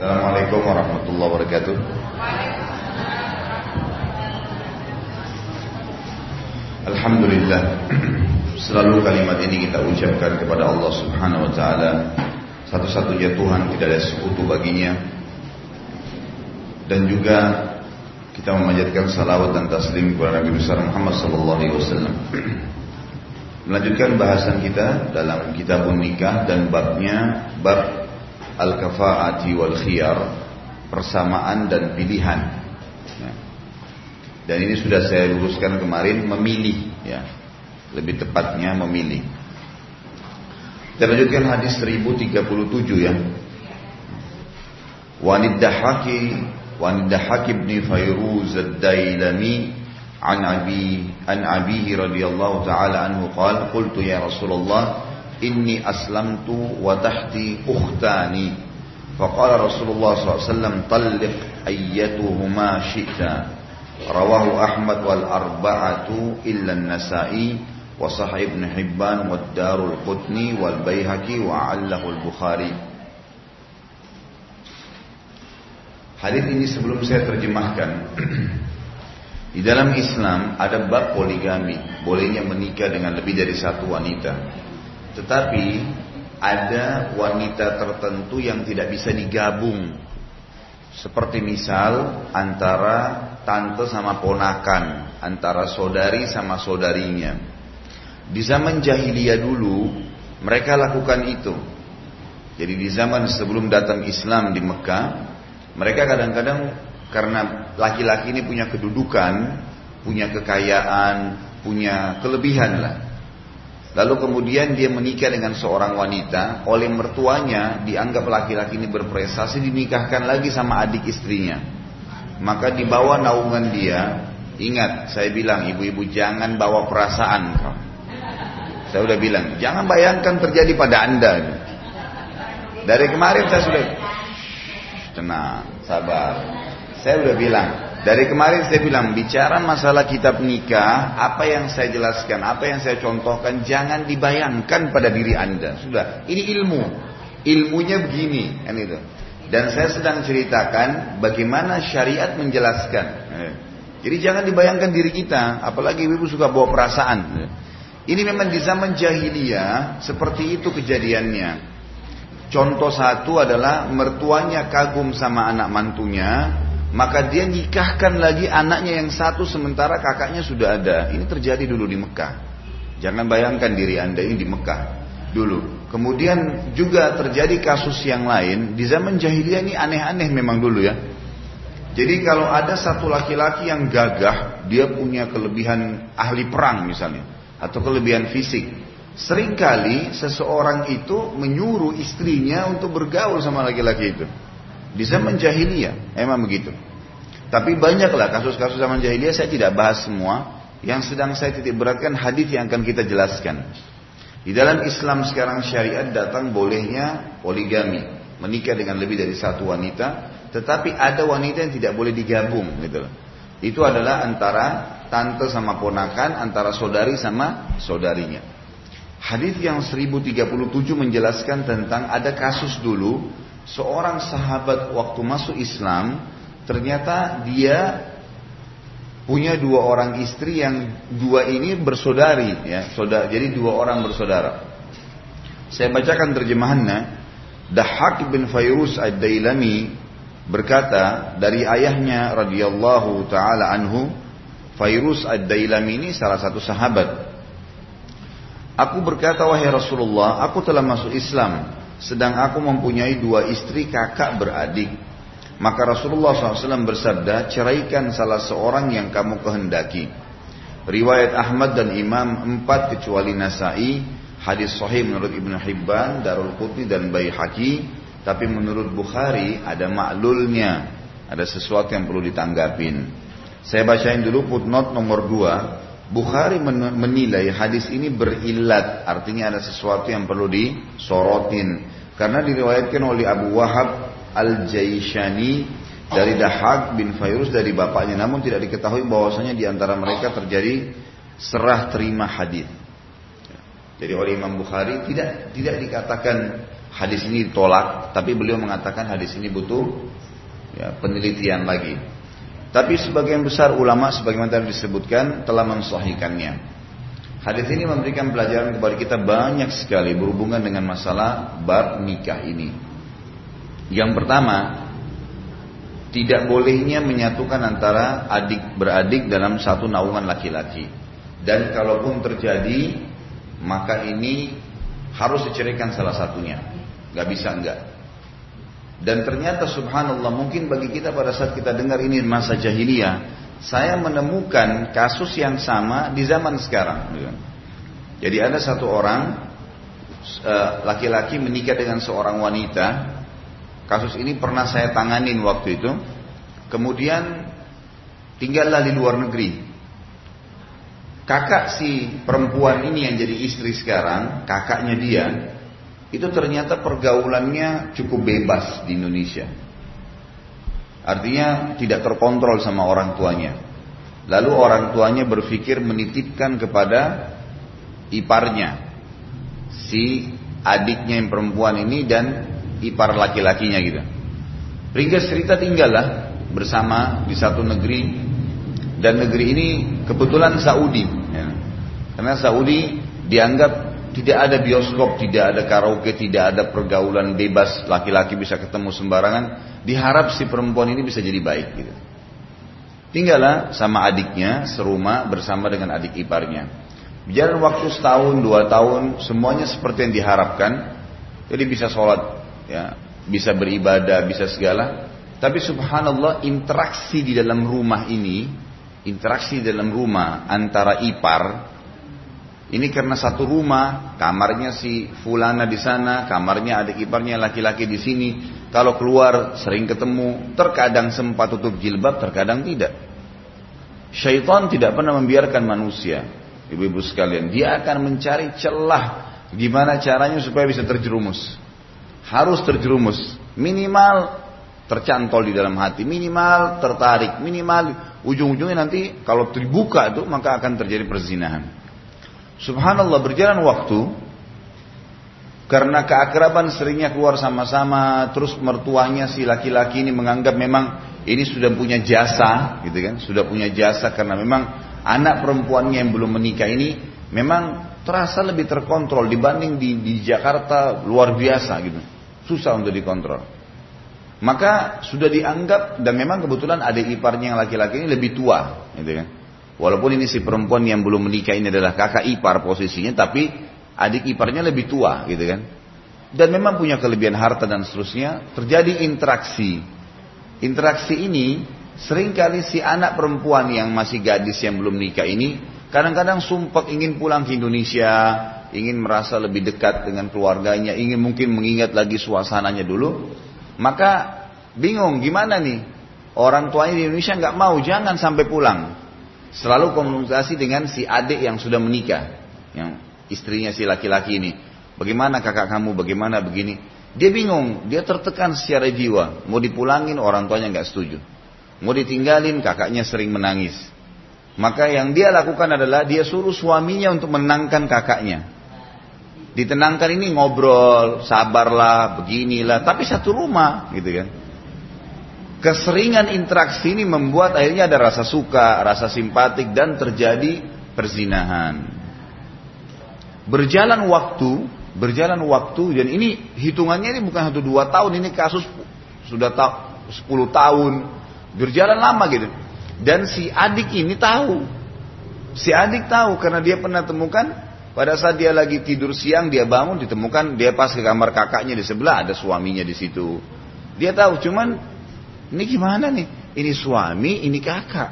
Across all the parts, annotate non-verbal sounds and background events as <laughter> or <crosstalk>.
Assalamualaikum warahmatullahi wabarakatuh. Alhamdulillah <clears throat> Selalu kalimat ini kita ucapkan kepada Allah subhanahu wa ta'ala Satu-satunya Tuhan tidak ada sekutu baginya Dan juga kita memanjatkan salawat dan taslim kepada Nabi besar Muhammad sallallahu alaihi wasallam. <clears throat> Melanjutkan bahasan kita dalam kitab nikah dan babnya bab al-kafa'ati wal khiyar persamaan dan pilihan. Ya. Dan ini sudah saya luruskan kemarin memilih ya. Lebih tepatnya memilih. Kita lanjutkan hadis 1037 ya. Wanid Dahaki Wanid Dahaki bin Fairuz Ad-Dailami an Abi an Abihi radhiyallahu taala anhu qala qultu ya Rasulullah inni aslamtu wa tahti ukhtani. Rasulullah SAW talliq ayyatuhuma syi'ta Ahmad wal arba'atu illa nasai ibn Hibban wa darul qutni wal bayhaqi wa bukhari. Hadis ini sebelum saya terjemahkan <clears throat> Di dalam Islam ada bab poligami Bolehnya menikah dengan lebih dari satu wanita. Tetapi ada wanita tertentu yang tidak bisa digabung. Seperti misal antara tante sama ponakan, antara saudari sama saudarinya. Di zaman jahiliyah dulu mereka lakukan itu. Jadi di zaman sebelum datang Islam di Mekah, mereka kadang-kadang karena laki-laki ini punya kedudukan, punya kekayaan, punya kelebihan lah. Lalu kemudian dia menikah dengan seorang wanita, oleh mertuanya dianggap laki-laki ini berprestasi dinikahkan lagi sama adik istrinya. Maka dibawa naungan dia, ingat saya bilang ibu-ibu jangan bawa perasaan kau. Saya udah bilang, jangan bayangkan terjadi pada anda. Dari kemarin saya sudah Tenang, sabar. Saya udah bilang, dari kemarin saya bilang, bicara masalah kitab nikah, apa yang saya jelaskan, apa yang saya contohkan, jangan dibayangkan pada diri Anda. Sudah, ini ilmu. Ilmunya begini, kan itu. Dan saya sedang ceritakan bagaimana syariat menjelaskan. Eh, jadi jangan dibayangkan diri kita, apalagi ibu suka bawa perasaan. Ini memang di zaman jahiliyah seperti itu kejadiannya. Contoh satu adalah mertuanya kagum sama anak mantunya, maka dia nikahkan lagi anaknya yang satu sementara kakaknya sudah ada. Ini terjadi dulu di Mekah. Jangan bayangkan diri anda ini di Mekah dulu. Kemudian juga terjadi kasus yang lain di zaman jahiliyah ini aneh-aneh memang dulu ya. Jadi kalau ada satu laki-laki yang gagah, dia punya kelebihan ahli perang misalnya, atau kelebihan fisik, Seringkali seseorang itu menyuruh istrinya untuk bergaul sama laki-laki itu. Di zaman jahiliyah, emang begitu. Tapi banyaklah kasus-kasus zaman jahiliyah saya tidak bahas semua. Yang sedang saya titik beratkan hadis yang akan kita jelaskan. Di dalam Islam sekarang syariat datang bolehnya poligami, menikah dengan lebih dari satu wanita, tetapi ada wanita yang tidak boleh digabung gitu Itu adalah antara tante sama ponakan, antara saudari sama saudarinya. Hadis yang 1037 menjelaskan tentang ada kasus dulu seorang sahabat waktu masuk Islam ternyata dia punya dua orang istri yang dua ini bersaudari ya, saudara. Jadi dua orang bersaudara. Saya bacakan terjemahannya. Dahak bin Fayrus ad-Dailami berkata dari ayahnya radhiyallahu taala anhu Fayrus ad-Dailami ini salah satu sahabat Aku berkata wahai Rasulullah, aku telah masuk Islam, sedang aku mempunyai dua istri kakak beradik. Maka Rasulullah SAW bersabda, ceraikan salah seorang yang kamu kehendaki. Riwayat Ahmad dan Imam empat kecuali Nasai, hadis sahih menurut Ibnu Hibban, Darul Qutni dan Baihaqi, tapi menurut Bukhari ada maklulnya, ada sesuatu yang perlu ditanggapin. Saya bacain dulu footnote nomor dua. Bukhari menilai hadis ini berilat, artinya ada sesuatu yang perlu disorotin. Karena diriwayatkan oleh Abu Wahab Al-Jaishani dari Dahak bin Fayrus dari bapaknya, namun tidak diketahui bahwasanya di antara mereka terjadi serah terima hadis. Jadi oleh Imam Bukhari tidak tidak dikatakan hadis ini ditolak, tapi beliau mengatakan hadis ini butuh ya, penelitian lagi. Tapi sebagian besar ulama sebagaimana tadi disebutkan telah mensahihkannya. Hadis ini memberikan pelajaran kepada kita banyak sekali berhubungan dengan masalah bab nikah ini. Yang pertama, tidak bolehnya menyatukan antara adik beradik dalam satu naungan laki-laki. Dan kalaupun terjadi, maka ini harus diceraikan salah satunya. Gak bisa enggak. Dan ternyata subhanallah mungkin bagi kita pada saat kita dengar ini masa jahiliyah, saya menemukan kasus yang sama di zaman sekarang. Jadi ada satu orang eh, laki-laki menikah dengan seorang wanita. Kasus ini pernah saya tanganin waktu itu. Kemudian tinggallah di luar negeri. Kakak si perempuan ini yang jadi istri sekarang, kakaknya dia, itu ternyata pergaulannya cukup bebas di Indonesia. Artinya tidak terkontrol sama orang tuanya. Lalu orang tuanya berpikir menitipkan kepada iparnya, si adiknya yang perempuan ini dan ipar laki-lakinya gitu. Ringkas cerita tinggallah bersama di satu negeri dan negeri ini kebetulan Saudi. Ya. Karena Saudi dianggap tidak ada bioskop, tidak ada karaoke, tidak ada pergaulan bebas, laki-laki bisa ketemu sembarangan. Diharap si perempuan ini bisa jadi baik gitu. Tinggallah sama adiknya serumah bersama dengan adik iparnya. Berjalan waktu setahun, dua tahun, semuanya seperti yang diharapkan. Jadi bisa sholat, ya, bisa beribadah, bisa segala. Tapi subhanallah interaksi di dalam rumah ini, interaksi di dalam rumah antara ipar ini karena satu rumah, kamarnya si fulana di sana, kamarnya adik iparnya laki-laki di sini. Kalau keluar sering ketemu, terkadang sempat tutup jilbab, terkadang tidak. Syaitan tidak pernah membiarkan manusia, ibu-ibu sekalian. Dia akan mencari celah gimana caranya supaya bisa terjerumus. Harus terjerumus, minimal tercantol di dalam hati, minimal tertarik, minimal ujung-ujungnya nanti kalau terbuka itu maka akan terjadi perzinahan. Subhanallah berjalan waktu. Karena keakraban seringnya keluar sama-sama terus mertuanya si laki-laki ini menganggap memang ini sudah punya jasa gitu kan? Sudah punya jasa karena memang anak perempuannya yang belum menikah ini memang terasa lebih terkontrol dibanding di, di Jakarta luar biasa gitu. Susah untuk dikontrol. Maka sudah dianggap dan memang kebetulan adik iparnya yang laki-laki ini lebih tua gitu kan Walaupun ini si perempuan yang belum menikah ini adalah kakak ipar posisinya, tapi adik iparnya lebih tua gitu kan. Dan memang punya kelebihan harta dan seterusnya, terjadi interaksi. Interaksi ini sering kali si anak perempuan yang masih gadis yang belum nikah ini kadang-kadang sumpah ingin pulang ke Indonesia, ingin merasa lebih dekat dengan keluarganya, ingin mungkin mengingat lagi suasananya dulu. Maka bingung gimana nih? Orang tuanya di Indonesia nggak mau, jangan sampai pulang. Selalu komunikasi dengan si adik yang sudah menikah. Yang istrinya si laki-laki ini. Bagaimana kakak kamu, bagaimana begini. Dia bingung, dia tertekan secara jiwa. Mau dipulangin orang tuanya nggak setuju. Mau ditinggalin kakaknya sering menangis. Maka yang dia lakukan adalah dia suruh suaminya untuk menangkan kakaknya. Ditenangkan ini ngobrol, sabarlah, beginilah, tapi satu rumah gitu kan. Keseringan interaksi ini membuat akhirnya ada rasa suka, rasa simpatik dan terjadi perzinahan. Berjalan waktu, berjalan waktu dan ini hitungannya ini bukan satu dua tahun, ini kasus sudah ta 10 tahun, berjalan lama gitu. Dan si adik ini tahu, si adik tahu karena dia pernah temukan pada saat dia lagi tidur siang dia bangun ditemukan dia pas ke kamar kakaknya di sebelah ada suaminya di situ. Dia tahu cuman ini gimana nih? Ini suami, ini kakak.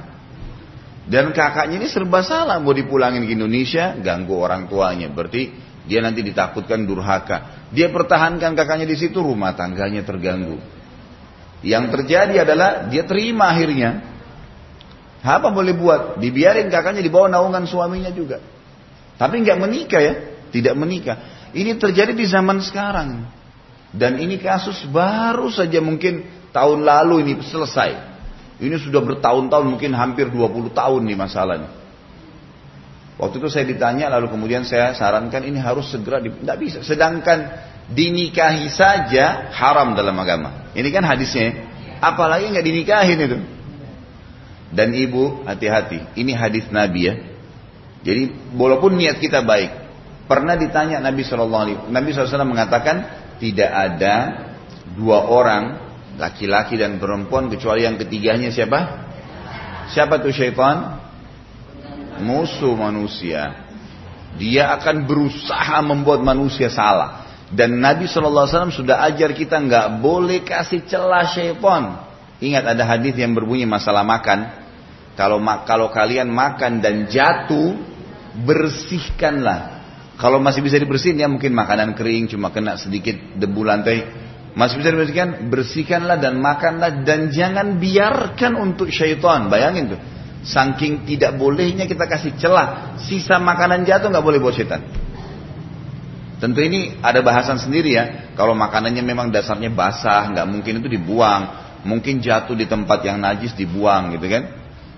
Dan kakaknya ini serba salah. Mau dipulangin ke Indonesia, ganggu orang tuanya. Berarti dia nanti ditakutkan durhaka. Dia pertahankan kakaknya di situ, rumah tangganya terganggu. Yang terjadi adalah dia terima akhirnya. Apa boleh buat? Dibiarin kakaknya dibawa naungan suaminya juga. Tapi nggak menikah ya, tidak menikah. Ini terjadi di zaman sekarang. Dan ini kasus baru saja mungkin Tahun lalu ini selesai. Ini sudah bertahun-tahun, mungkin hampir 20 tahun nih masalahnya. Waktu itu saya ditanya, lalu kemudian saya sarankan ini harus segera, tidak bisa. Sedangkan dinikahi saja haram dalam agama. Ini kan hadisnya. Apalagi nggak dinikahin itu. Dan ibu hati-hati. Ini hadis Nabi ya. Jadi walaupun niat kita baik, pernah ditanya Nabi Alaihi Nabi SAW mengatakan tidak ada dua orang laki-laki dan perempuan kecuali yang ketiganya siapa? Siapa tuh syaitan? Musuh manusia. Dia akan berusaha membuat manusia salah. Dan Nabi SAW sudah ajar kita nggak boleh kasih celah syaitan. Ingat ada hadis yang berbunyi masalah makan. Kalau kalau kalian makan dan jatuh, bersihkanlah. Kalau masih bisa dibersihin ya mungkin makanan kering cuma kena sedikit debu lantai. Masih bisa dibersihkan, bersihkanlah dan makanlah dan jangan biarkan untuk syaitan. Bayangin tuh. Saking tidak bolehnya kita kasih celah, sisa makanan jatuh nggak boleh buat syaitan. Tentu ini ada bahasan sendiri ya. Kalau makanannya memang dasarnya basah, nggak mungkin itu dibuang. Mungkin jatuh di tempat yang najis dibuang gitu kan.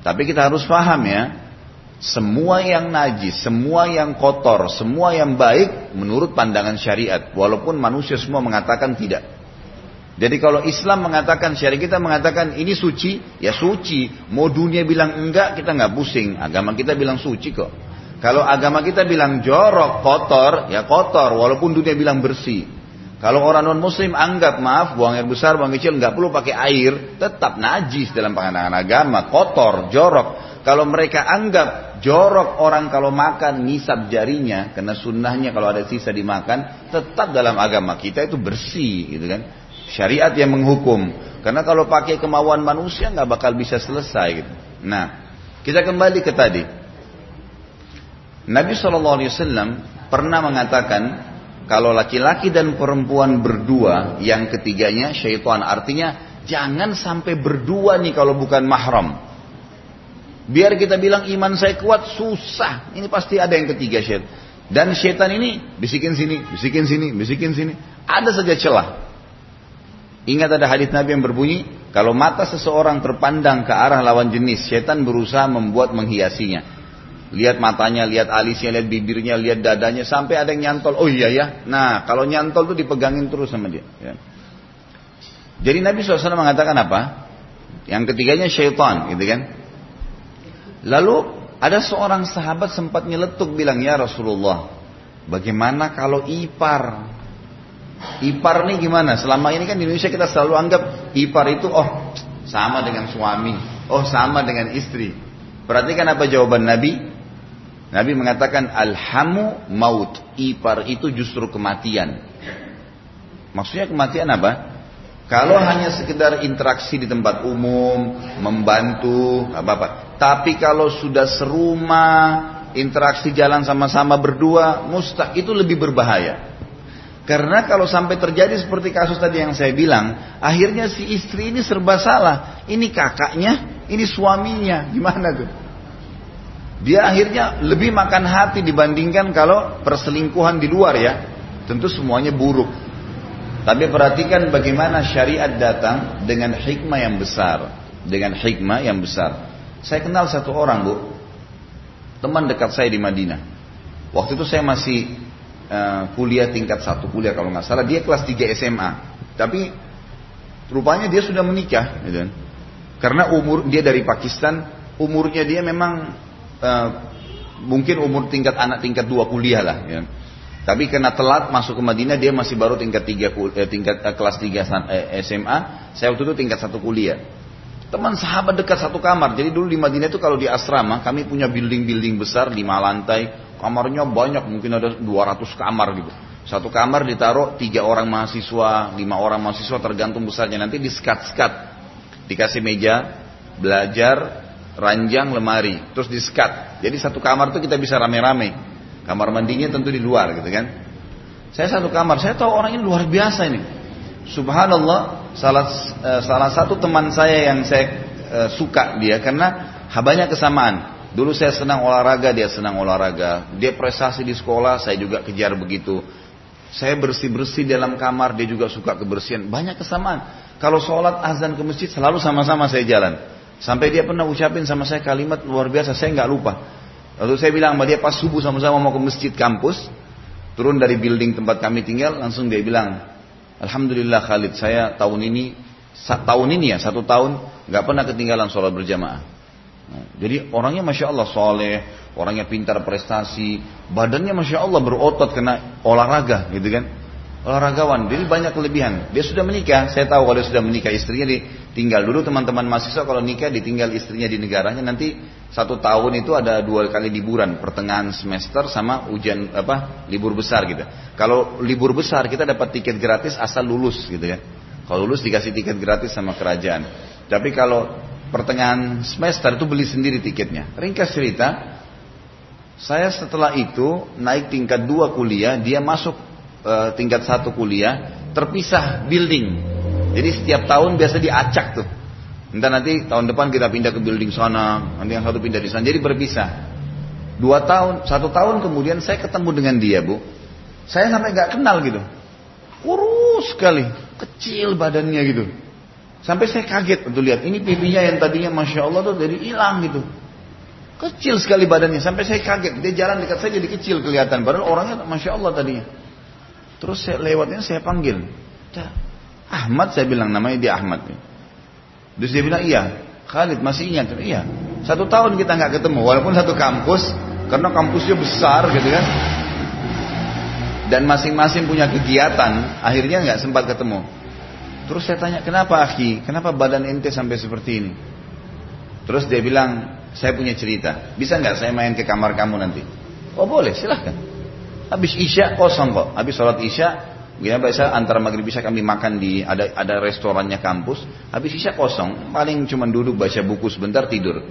Tapi kita harus paham ya. Semua yang najis, semua yang kotor, semua yang baik menurut pandangan syariat. Walaupun manusia semua mengatakan tidak. Jadi kalau Islam mengatakan, syariat kita mengatakan ini suci, ya suci. Mau dunia bilang enggak, kita nggak pusing. Agama kita bilang suci kok. Kalau agama kita bilang jorok, kotor, ya kotor, walaupun dunia bilang bersih. Kalau orang non muslim anggap maaf buang air besar, buang kecil nggak perlu pakai air, tetap najis dalam pandangan agama, kotor, jorok. Kalau mereka anggap jorok orang kalau makan ngisap jarinya, karena sunnahnya kalau ada sisa dimakan, tetap dalam agama kita itu bersih, gitu kan? Syariat yang menghukum. Karena kalau pakai kemauan manusia nggak bakal bisa selesai, gitu. Nah, kita kembali ke tadi. Nabi SAW pernah mengatakan kalau laki-laki dan perempuan berdua yang ketiganya syaitan artinya jangan sampai berdua nih kalau bukan mahram. Biar kita bilang iman saya kuat susah. Ini pasti ada yang ketiga syaitan. Dan syaitan ini bisikin sini, bisikin sini, bisikin sini. Ada saja celah. Ingat ada hadis Nabi yang berbunyi, kalau mata seseorang terpandang ke arah lawan jenis, syaitan berusaha membuat menghiasinya. Lihat matanya, lihat alisnya, lihat bibirnya, lihat dadanya, sampai ada yang nyantol. Oh iya ya. Nah, kalau nyantol tuh dipegangin terus sama dia. Ya. Jadi Nabi SAW mengatakan apa? Yang ketiganya syaitan, gitu kan? Lalu ada seorang sahabat sempat nyeletuk bilang, ya Rasulullah, bagaimana kalau ipar? Ipar nih gimana? Selama ini kan di Indonesia kita selalu anggap ipar itu, oh sama dengan suami, oh sama dengan istri. Perhatikan apa jawaban Nabi? Nabi mengatakan alhamu maut. Ipar itu justru kematian. Maksudnya kematian apa? Kalau hanya sekedar interaksi di tempat umum, membantu, apa-apa. Tapi kalau sudah serumah, interaksi jalan sama-sama berdua, mustah itu lebih berbahaya. Karena kalau sampai terjadi seperti kasus tadi yang saya bilang, akhirnya si istri ini serba salah. Ini kakaknya, ini suaminya, gimana tuh? Dia akhirnya lebih makan hati dibandingkan kalau perselingkuhan di luar ya. Tentu semuanya buruk. Tapi perhatikan bagaimana syariat datang dengan hikmah yang besar. Dengan hikmah yang besar. Saya kenal satu orang bu. Teman dekat saya di Madinah. Waktu itu saya masih uh, kuliah tingkat satu kuliah kalau nggak salah. Dia kelas 3 SMA. Tapi rupanya dia sudah menikah. Gitu. Kan. Karena umur dia dari Pakistan. Umurnya dia memang uh, mungkin umur tingkat anak tingkat dua kuliah lah. Ya. Tapi karena telat masuk ke Madinah dia masih baru tingkat tiga eh, tingkat eh, kelas tiga eh, SMA. Saya waktu itu tingkat satu kuliah. Teman sahabat dekat satu kamar. Jadi dulu di Madinah itu kalau di asrama kami punya building-building besar lima lantai. Kamarnya banyak mungkin ada 200 kamar gitu. Satu kamar ditaruh tiga orang mahasiswa, lima orang mahasiswa tergantung besarnya. Nanti di skat-skat. Dikasih meja, belajar, ranjang lemari, terus di sekat. Jadi satu kamar tuh kita bisa rame-rame. Kamar mandinya tentu di luar gitu kan. Saya satu kamar, saya tahu orang ini luar biasa ini. Subhanallah, salah uh, salah satu teman saya yang saya uh, suka dia karena banyak kesamaan. Dulu saya senang olahraga, dia senang olahraga. Dia prestasi di sekolah, saya juga kejar begitu. Saya bersih-bersih dalam kamar, dia juga suka kebersihan. Banyak kesamaan. Kalau sholat azan ke masjid selalu sama-sama saya jalan. Sampai dia pernah ucapin sama saya kalimat luar biasa, saya nggak lupa. Lalu saya bilang sama dia pas subuh sama-sama mau ke masjid kampus, turun dari building tempat kami tinggal, langsung dia bilang, Alhamdulillah Khalid, saya tahun ini, tahun ini ya, satu tahun, nggak pernah ketinggalan sholat berjamaah. Jadi orangnya masya Allah soleh, orangnya pintar prestasi, badannya masya Allah berotot kena olahraga, gitu kan? olahragawan, jadi banyak kelebihan. Dia sudah menikah, saya tahu kalau dia sudah menikah istrinya ditinggal dulu teman-teman mahasiswa kalau nikah ditinggal istrinya di negaranya nanti satu tahun itu ada dua kali liburan pertengahan semester sama ujian apa libur besar gitu. Kalau libur besar kita dapat tiket gratis asal lulus gitu ya. Kalau lulus dikasih tiket gratis sama kerajaan. Tapi kalau pertengahan semester itu beli sendiri tiketnya. Ringkas cerita, saya setelah itu naik tingkat dua kuliah, dia masuk e, tingkat satu kuliah terpisah building. Jadi setiap tahun biasa diacak tuh. Entah nanti tahun depan kita pindah ke building sana, nanti yang satu pindah di sana. Jadi berpisah. Dua tahun, satu tahun kemudian saya ketemu dengan dia bu. Saya sampai nggak kenal gitu. Kurus sekali, kecil badannya gitu. Sampai saya kaget untuk lihat ini pipinya yang tadinya masya Allah tuh jadi hilang gitu. Kecil sekali badannya sampai saya kaget. Dia jalan dekat saya jadi kecil kelihatan. Padahal orangnya masya Allah tadinya. Terus saya lewatnya saya panggil. Ahmad saya bilang namanya dia Ahmad. Terus dia bilang iya. Khalid masih ingat? Iya. Satu tahun kita nggak ketemu walaupun satu kampus karena kampusnya besar gitu kan. Dan masing-masing punya kegiatan, akhirnya nggak sempat ketemu. Terus saya tanya, kenapa Aki? Kenapa badan ente sampai seperti ini? Terus dia bilang, saya punya cerita. Bisa nggak saya main ke kamar kamu nanti? Oh boleh, silahkan. Habis Isya kosong kok. Habis sholat Isya, Gimana biasa antara maghrib Isya kami makan di ada ada restorannya kampus. Habis Isya kosong, paling cuma duduk baca buku sebentar tidur.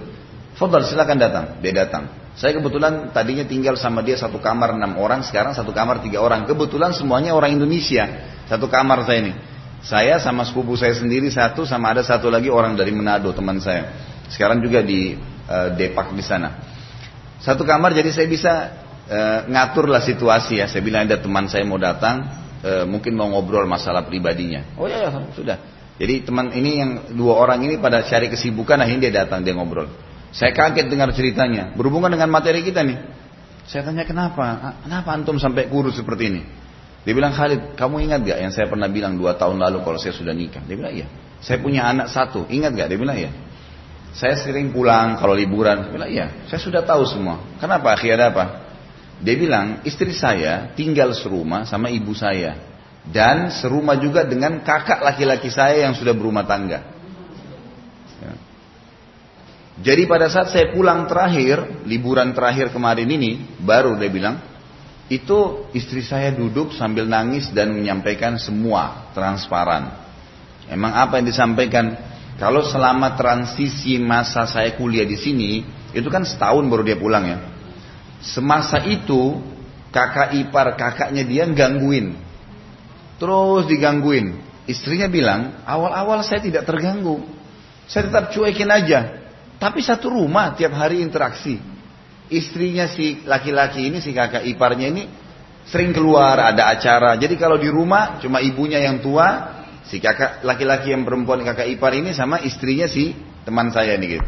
Fadal silakan datang. Dia datang. Saya kebetulan tadinya tinggal sama dia satu kamar enam orang, sekarang satu kamar tiga orang. Kebetulan semuanya orang Indonesia. Satu kamar saya ini. Saya sama sepupu saya sendiri satu, sama ada satu lagi orang dari Manado teman saya. Sekarang juga di uh, Depak di sana. Satu kamar jadi saya bisa ngatur lah situasi ya. Saya bilang ada teman saya mau datang, uh, mungkin mau ngobrol masalah pribadinya. Oh ya, ya sudah. Jadi teman ini yang dua orang ini pada cari kesibukan, akhirnya dia datang dia ngobrol. Saya kaget dengar ceritanya, berhubungan dengan materi kita nih. Saya tanya kenapa, kenapa antum sampai kurus seperti ini? Dia bilang Khalid, kamu ingat gak yang saya pernah bilang dua tahun lalu kalau saya sudah nikah? Dia bilang iya. Saya punya anak satu, ingat gak? Dia bilang iya. Saya sering pulang kalau liburan. Dia bilang iya. Saya sudah tahu semua. Kenapa? Akhirnya ada apa? Dia bilang, istri saya tinggal serumah sama ibu saya. Dan serumah juga dengan kakak laki-laki saya yang sudah berumah tangga. Ya. Jadi pada saat saya pulang terakhir, liburan terakhir kemarin ini, baru dia bilang, itu istri saya duduk sambil nangis dan menyampaikan semua transparan. Emang apa yang disampaikan? Kalau selama transisi masa saya kuliah di sini, itu kan setahun baru dia pulang ya. Semasa itu kakak ipar kakaknya dia gangguin. Terus digangguin. Istrinya bilang, awal-awal saya tidak terganggu. Saya tetap cuekin aja. Tapi satu rumah tiap hari interaksi. Istrinya si laki-laki ini, si kakak iparnya ini sering keluar, ada acara. Jadi kalau di rumah cuma ibunya yang tua, si kakak laki-laki yang perempuan kakak ipar ini sama istrinya si teman saya ini gitu.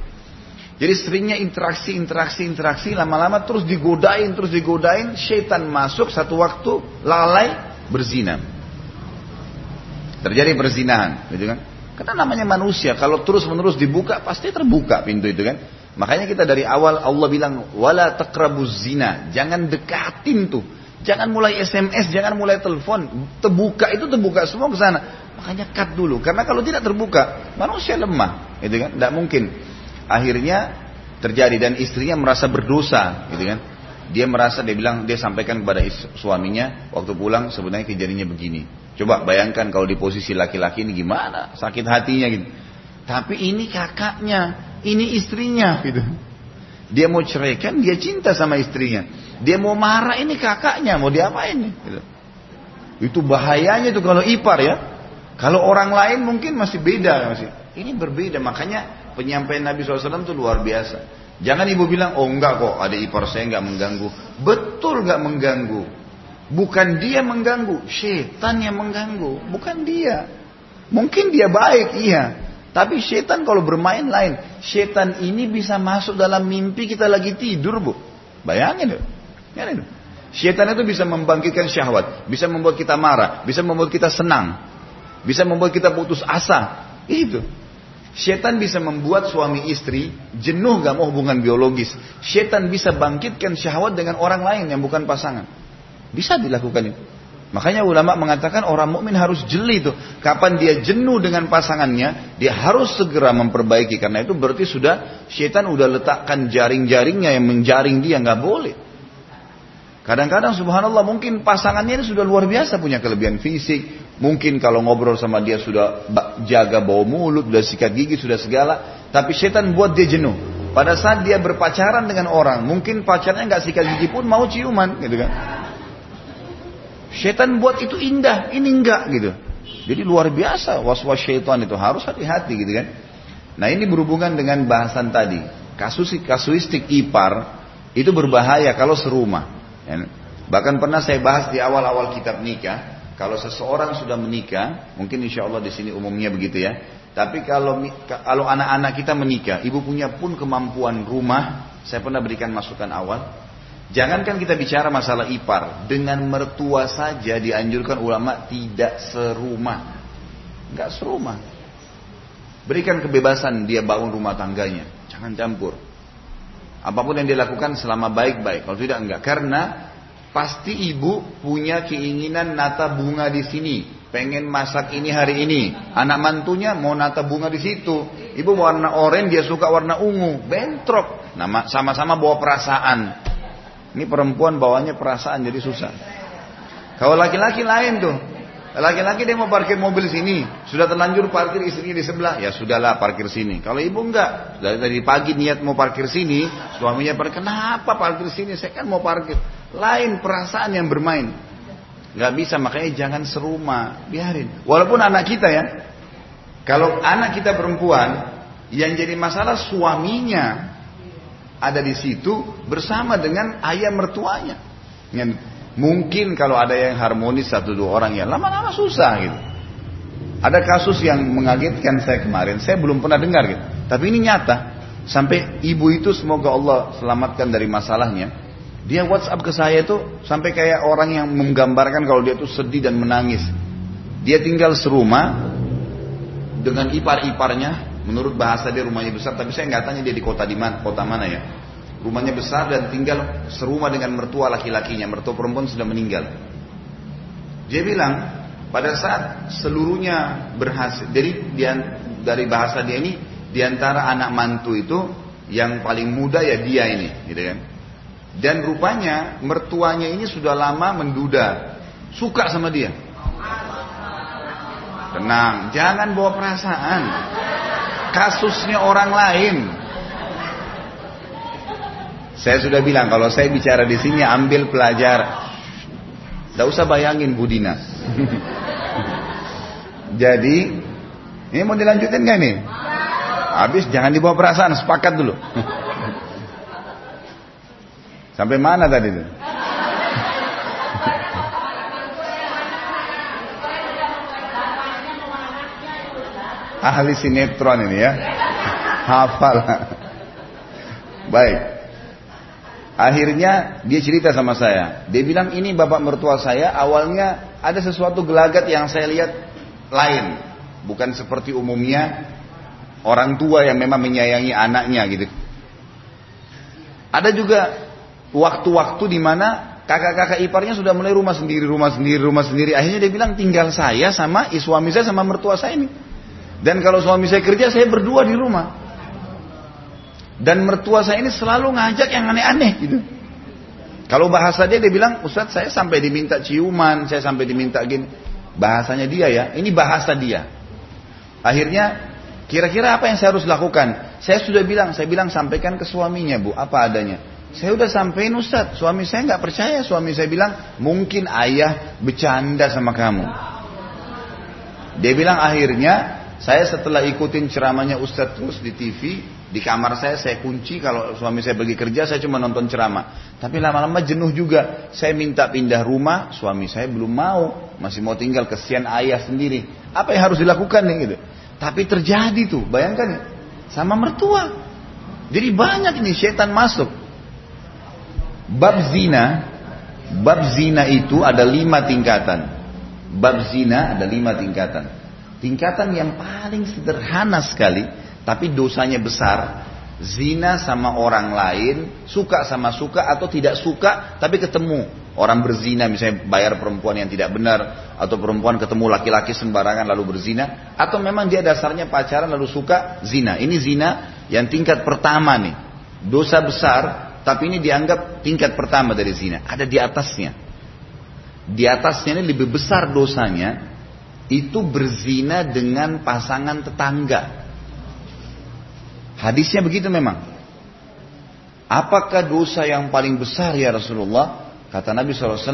Jadi seringnya interaksi, interaksi, interaksi, lama-lama terus digodain, terus digodain, syaitan masuk satu waktu lalai berzina. Terjadi perzinahan, gitu kan? Karena namanya manusia, kalau terus menerus dibuka pasti terbuka pintu itu kan. Makanya kita dari awal Allah bilang wala taqrabuz zina, jangan dekatin tuh. Jangan mulai SMS, jangan mulai telepon. Terbuka itu terbuka semua ke sana. Makanya cut dulu. Karena kalau tidak terbuka, manusia lemah, gitu kan? Tidak mungkin akhirnya terjadi dan istrinya merasa berdosa gitu kan dia merasa dia bilang dia sampaikan kepada suaminya waktu pulang sebenarnya kejadiannya begini coba bayangkan kalau di posisi laki-laki ini gimana sakit hatinya gitu tapi ini kakaknya ini istrinya gitu dia mau ceraikan dia cinta sama istrinya dia mau marah ini kakaknya mau diapain gitu. itu bahayanya tuh kalau ipar ya kalau orang lain mungkin masih beda masih ini berbeda makanya penyampaian Nabi SAW itu luar biasa. Jangan ibu bilang, oh enggak kok, ada ipar saya enggak mengganggu. Betul enggak mengganggu. Bukan dia mengganggu, setan yang mengganggu, bukan dia. Mungkin dia baik, iya. Tapi setan kalau bermain lain. Setan ini bisa masuk dalam mimpi kita lagi tidur, Bu. Bayangin, Bu. Syaitan itu bisa membangkitkan syahwat, bisa membuat kita marah, bisa membuat kita senang, bisa membuat kita putus asa. Itu. Syaitan bisa membuat suami istri jenuh gak mau hubungan biologis. Syaitan bisa bangkitkan syahwat dengan orang lain yang bukan pasangan. Bisa dilakukan itu. Makanya ulama mengatakan orang mukmin harus jeli itu. Kapan dia jenuh dengan pasangannya, dia harus segera memperbaiki. Karena itu berarti sudah syaitan udah letakkan jaring-jaringnya yang menjaring dia nggak boleh. Kadang-kadang subhanallah mungkin pasangannya ini sudah luar biasa punya kelebihan fisik. Mungkin kalau ngobrol sama dia sudah jaga bau mulut, sudah sikat gigi, sudah segala. Tapi setan buat dia jenuh. Pada saat dia berpacaran dengan orang, mungkin pacarnya nggak sikat gigi pun mau ciuman, gitu kan? Setan buat itu indah, ini enggak gitu. Jadi luar biasa was-was syaitan itu harus hati-hati gitu kan. Nah ini berhubungan dengan bahasan tadi. Kasus kasuistik ipar itu berbahaya kalau serumah. Ya. Bahkan pernah saya bahas di awal-awal kitab nikah, kalau seseorang sudah menikah, mungkin insya Allah di sini umumnya begitu ya. Tapi kalau kalau anak-anak kita menikah, ibu punya pun kemampuan rumah, saya pernah berikan masukan awal. Jangankan kita bicara masalah ipar, dengan mertua saja dianjurkan ulama tidak serumah, nggak serumah. Berikan kebebasan dia bangun rumah tangganya, jangan campur. Apa pun yang dia lakukan selama baik-baik. Kalau tidak enggak. Karena pasti ibu punya keinginan nata bunga di sini. Pengen masak ini hari ini. Anak mantunya mau nata bunga di situ. Ibu warna oranye, dia suka warna ungu. Bentrok. Sama-sama bawa perasaan. Ini perempuan bawanya perasaan jadi susah. Kalau laki-laki lain tuh. Laki-laki dia mau parkir mobil sini, sudah terlanjur parkir istrinya di sebelah, ya sudahlah parkir sini. Kalau ibu enggak, dari tadi pagi niat mau parkir sini, suaminya parkir, kenapa parkir sini? Saya kan mau parkir. Lain perasaan yang bermain. Gak bisa, makanya jangan serumah, biarin. Walaupun anak kita ya, kalau anak kita perempuan, yang jadi masalah suaminya ada di situ bersama dengan ayah mertuanya. Mungkin kalau ada yang harmonis satu dua orang ya lama-lama susah gitu. Ada kasus yang mengagetkan saya kemarin, saya belum pernah dengar gitu. Tapi ini nyata. Sampai ibu itu semoga Allah selamatkan dari masalahnya. Dia WhatsApp ke saya itu sampai kayak orang yang menggambarkan kalau dia itu sedih dan menangis. Dia tinggal serumah dengan ipar-iparnya. Menurut bahasa dia rumahnya besar, tapi saya nggak tanya dia di kota di mana, kota mana ya. Rumahnya besar dan tinggal serumah dengan mertua laki-lakinya. Mertua perempuan sudah meninggal. Dia bilang, pada saat seluruhnya berhasil, jadi dia, dari bahasa dia ini, di antara anak mantu itu, yang paling muda ya dia ini, gitu kan. Dan rupanya mertuanya ini sudah lama menduda, suka sama dia. Tenang, jangan bawa perasaan. Kasusnya orang lain, saya sudah bilang kalau saya bicara di sini ambil pelajar. Tidak usah bayangin Budina. <laughs> Jadi ini mau dilanjutin gak nih? Habis jangan dibawa perasaan, sepakat dulu. <laughs> Sampai mana tadi itu? Ahli sinetron ini ya. Hafal. Baik. Akhirnya dia cerita sama saya. Dia bilang ini bapak mertua saya awalnya ada sesuatu gelagat yang saya lihat lain. Bukan seperti umumnya orang tua yang memang menyayangi anaknya gitu. Ada juga waktu-waktu di mana kakak-kakak iparnya sudah mulai rumah sendiri, rumah sendiri, rumah sendiri. Akhirnya dia bilang tinggal saya sama suami saya sama mertua saya ini. Dan kalau suami saya kerja, saya berdua di rumah. Dan mertua saya ini selalu ngajak yang aneh-aneh gitu. Kalau bahasa dia dia bilang, Ustaz saya sampai diminta ciuman, saya sampai diminta gini. Bahasanya dia ya, ini bahasa dia. Akhirnya kira-kira apa yang saya harus lakukan? Saya sudah bilang, saya bilang sampaikan ke suaminya bu, apa adanya. Saya udah sampein Ustaz, suami saya nggak percaya. Suami saya bilang, mungkin ayah bercanda sama kamu. Dia bilang akhirnya, saya setelah ikutin ceramahnya Ustaz terus di TV, di kamar saya saya kunci kalau suami saya pergi kerja saya cuma nonton ceramah. Tapi lama-lama jenuh juga. Saya minta pindah rumah, suami saya belum mau, masih mau tinggal kesian ayah sendiri. Apa yang harus dilakukan nih gitu. Tapi terjadi tuh, bayangkan ya. Sama mertua. Jadi banyak ini setan masuk. Bab zina Bab zina itu ada lima tingkatan. Bab zina ada lima tingkatan. Tingkatan yang paling sederhana sekali, tapi dosanya besar. Zina sama orang lain, suka sama suka atau tidak suka, tapi ketemu. Orang berzina misalnya bayar perempuan yang tidak benar, atau perempuan ketemu laki-laki sembarangan lalu berzina, atau memang dia dasarnya pacaran lalu suka zina. Ini zina yang tingkat pertama nih. Dosa besar, tapi ini dianggap tingkat pertama dari zina. Ada di atasnya. Di atasnya ini lebih besar dosanya. Itu berzina dengan pasangan tetangga. Hadisnya begitu memang. Apakah dosa yang paling besar ya Rasulullah? Kata Nabi SAW,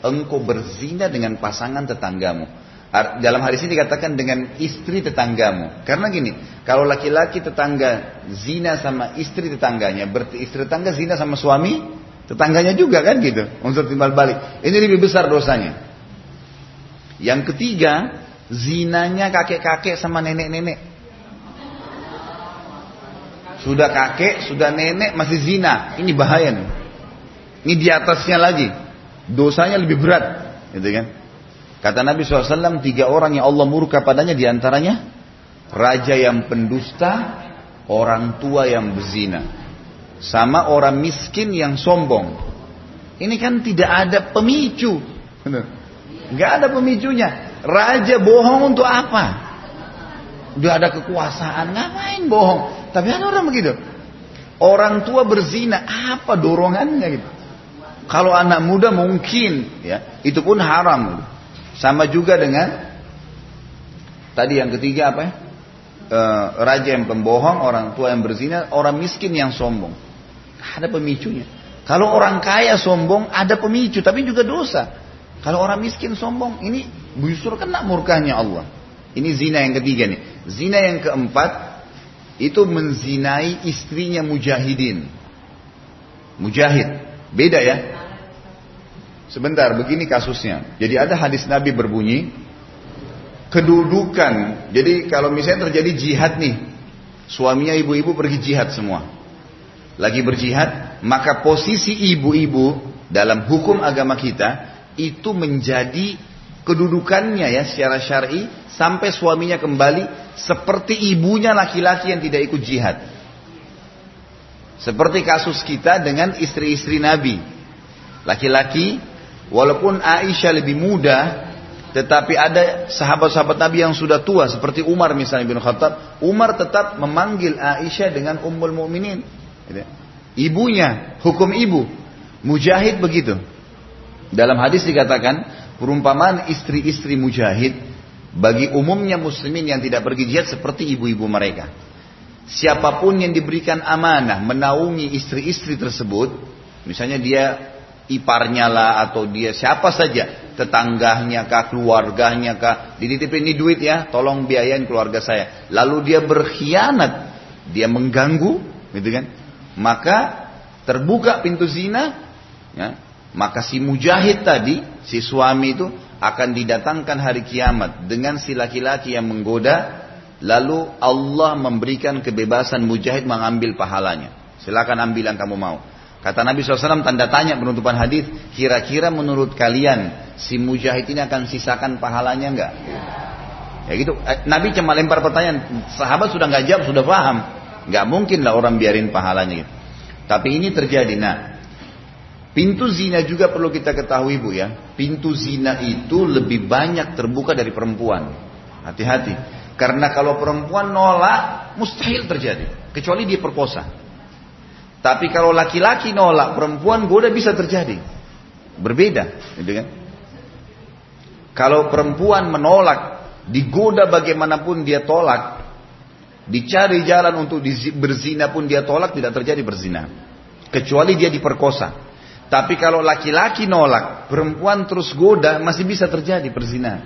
engkau berzina dengan pasangan tetanggamu. Dalam hadis ini dikatakan dengan istri tetanggamu. Karena gini, kalau laki-laki tetangga zina sama istri tetangganya, berarti istri tetangga zina sama suami tetangganya juga kan gitu. Unsur timbal balik. Ini lebih besar dosanya. Yang ketiga, zinanya kakek-kakek sama nenek-nenek. Sudah kakek, sudah nenek, masih zina. Ini bahaya nih. Ini di atasnya lagi. Dosanya lebih berat. Gitu kan. Kata Nabi SAW, tiga orang yang Allah murka padanya di antaranya raja yang pendusta, orang tua yang berzina, sama orang miskin yang sombong. Ini kan tidak ada pemicu, nggak ada pemicunya. Raja bohong untuk apa? Udah ada kekuasaan, ngapain bohong? Tapi ada orang begitu. Orang tua berzina, apa dorongannya gitu? Kalau anak muda mungkin, ya, itu pun haram. Sama juga dengan tadi yang ketiga apa ya? E, raja yang pembohong, orang tua yang berzina, orang miskin yang sombong. Ada pemicunya. Kalau orang kaya sombong ada pemicu, tapi juga dosa. Kalau orang miskin sombong, ini justru kena murkahnya Allah. Ini zina yang ketiga nih. Zina yang keempat itu menzinai istrinya mujahidin. Mujahid. Beda ya. Sebentar, begini kasusnya. Jadi ada hadis Nabi berbunyi, kedudukan. Jadi kalau misalnya terjadi jihad nih, suaminya ibu-ibu pergi jihad semua. Lagi berjihad, maka posisi ibu-ibu dalam hukum agama kita itu menjadi kedudukannya ya secara syar'i sampai suaminya kembali seperti ibunya laki-laki yang tidak ikut jihad. Seperti kasus kita dengan istri-istri Nabi. Laki-laki Walaupun Aisyah lebih muda, tetapi ada sahabat-sahabat Nabi yang sudah tua seperti Umar misalnya bin Khattab, Umar tetap memanggil Aisyah dengan Ummul Mukminin. Gitu. Ibunya, hukum ibu. Mujahid begitu. Dalam hadis dikatakan, perumpamaan istri-istri mujahid bagi umumnya muslimin yang tidak pergi jihad seperti ibu-ibu mereka. Siapa pun yang diberikan amanah menaungi istri-istri tersebut, misalnya dia iparnya lah atau dia siapa saja tetangganya kah keluarganya kah dititipin ini duit ya tolong biayain keluarga saya lalu dia berkhianat dia mengganggu gitu kan maka terbuka pintu zina ya maka si mujahid tadi si suami itu akan didatangkan hari kiamat dengan si laki-laki yang menggoda lalu Allah memberikan kebebasan mujahid mengambil pahalanya silakan ambil yang kamu mau Kata Nabi SAW tanda tanya penutupan hadis, kira-kira menurut kalian si mujahid ini akan sisakan pahalanya enggak? Ya gitu. Eh, Nabi cuma lempar pertanyaan, sahabat sudah nggak jawab, sudah paham. Nggak mungkin lah orang biarin pahalanya gitu. Tapi ini terjadi. Nah, pintu zina juga perlu kita ketahui bu ya. Pintu zina itu lebih banyak terbuka dari perempuan. Hati-hati. Karena kalau perempuan nolak, mustahil terjadi. Kecuali dia perkosa. Tapi kalau laki-laki nolak perempuan goda bisa terjadi. Berbeda, gitu kan? Kalau perempuan menolak, digoda bagaimanapun dia tolak, dicari jalan untuk berzina pun dia tolak, tidak terjadi berzina. Kecuali dia diperkosa. Tapi kalau laki-laki nolak, perempuan terus goda, masih bisa terjadi berzina.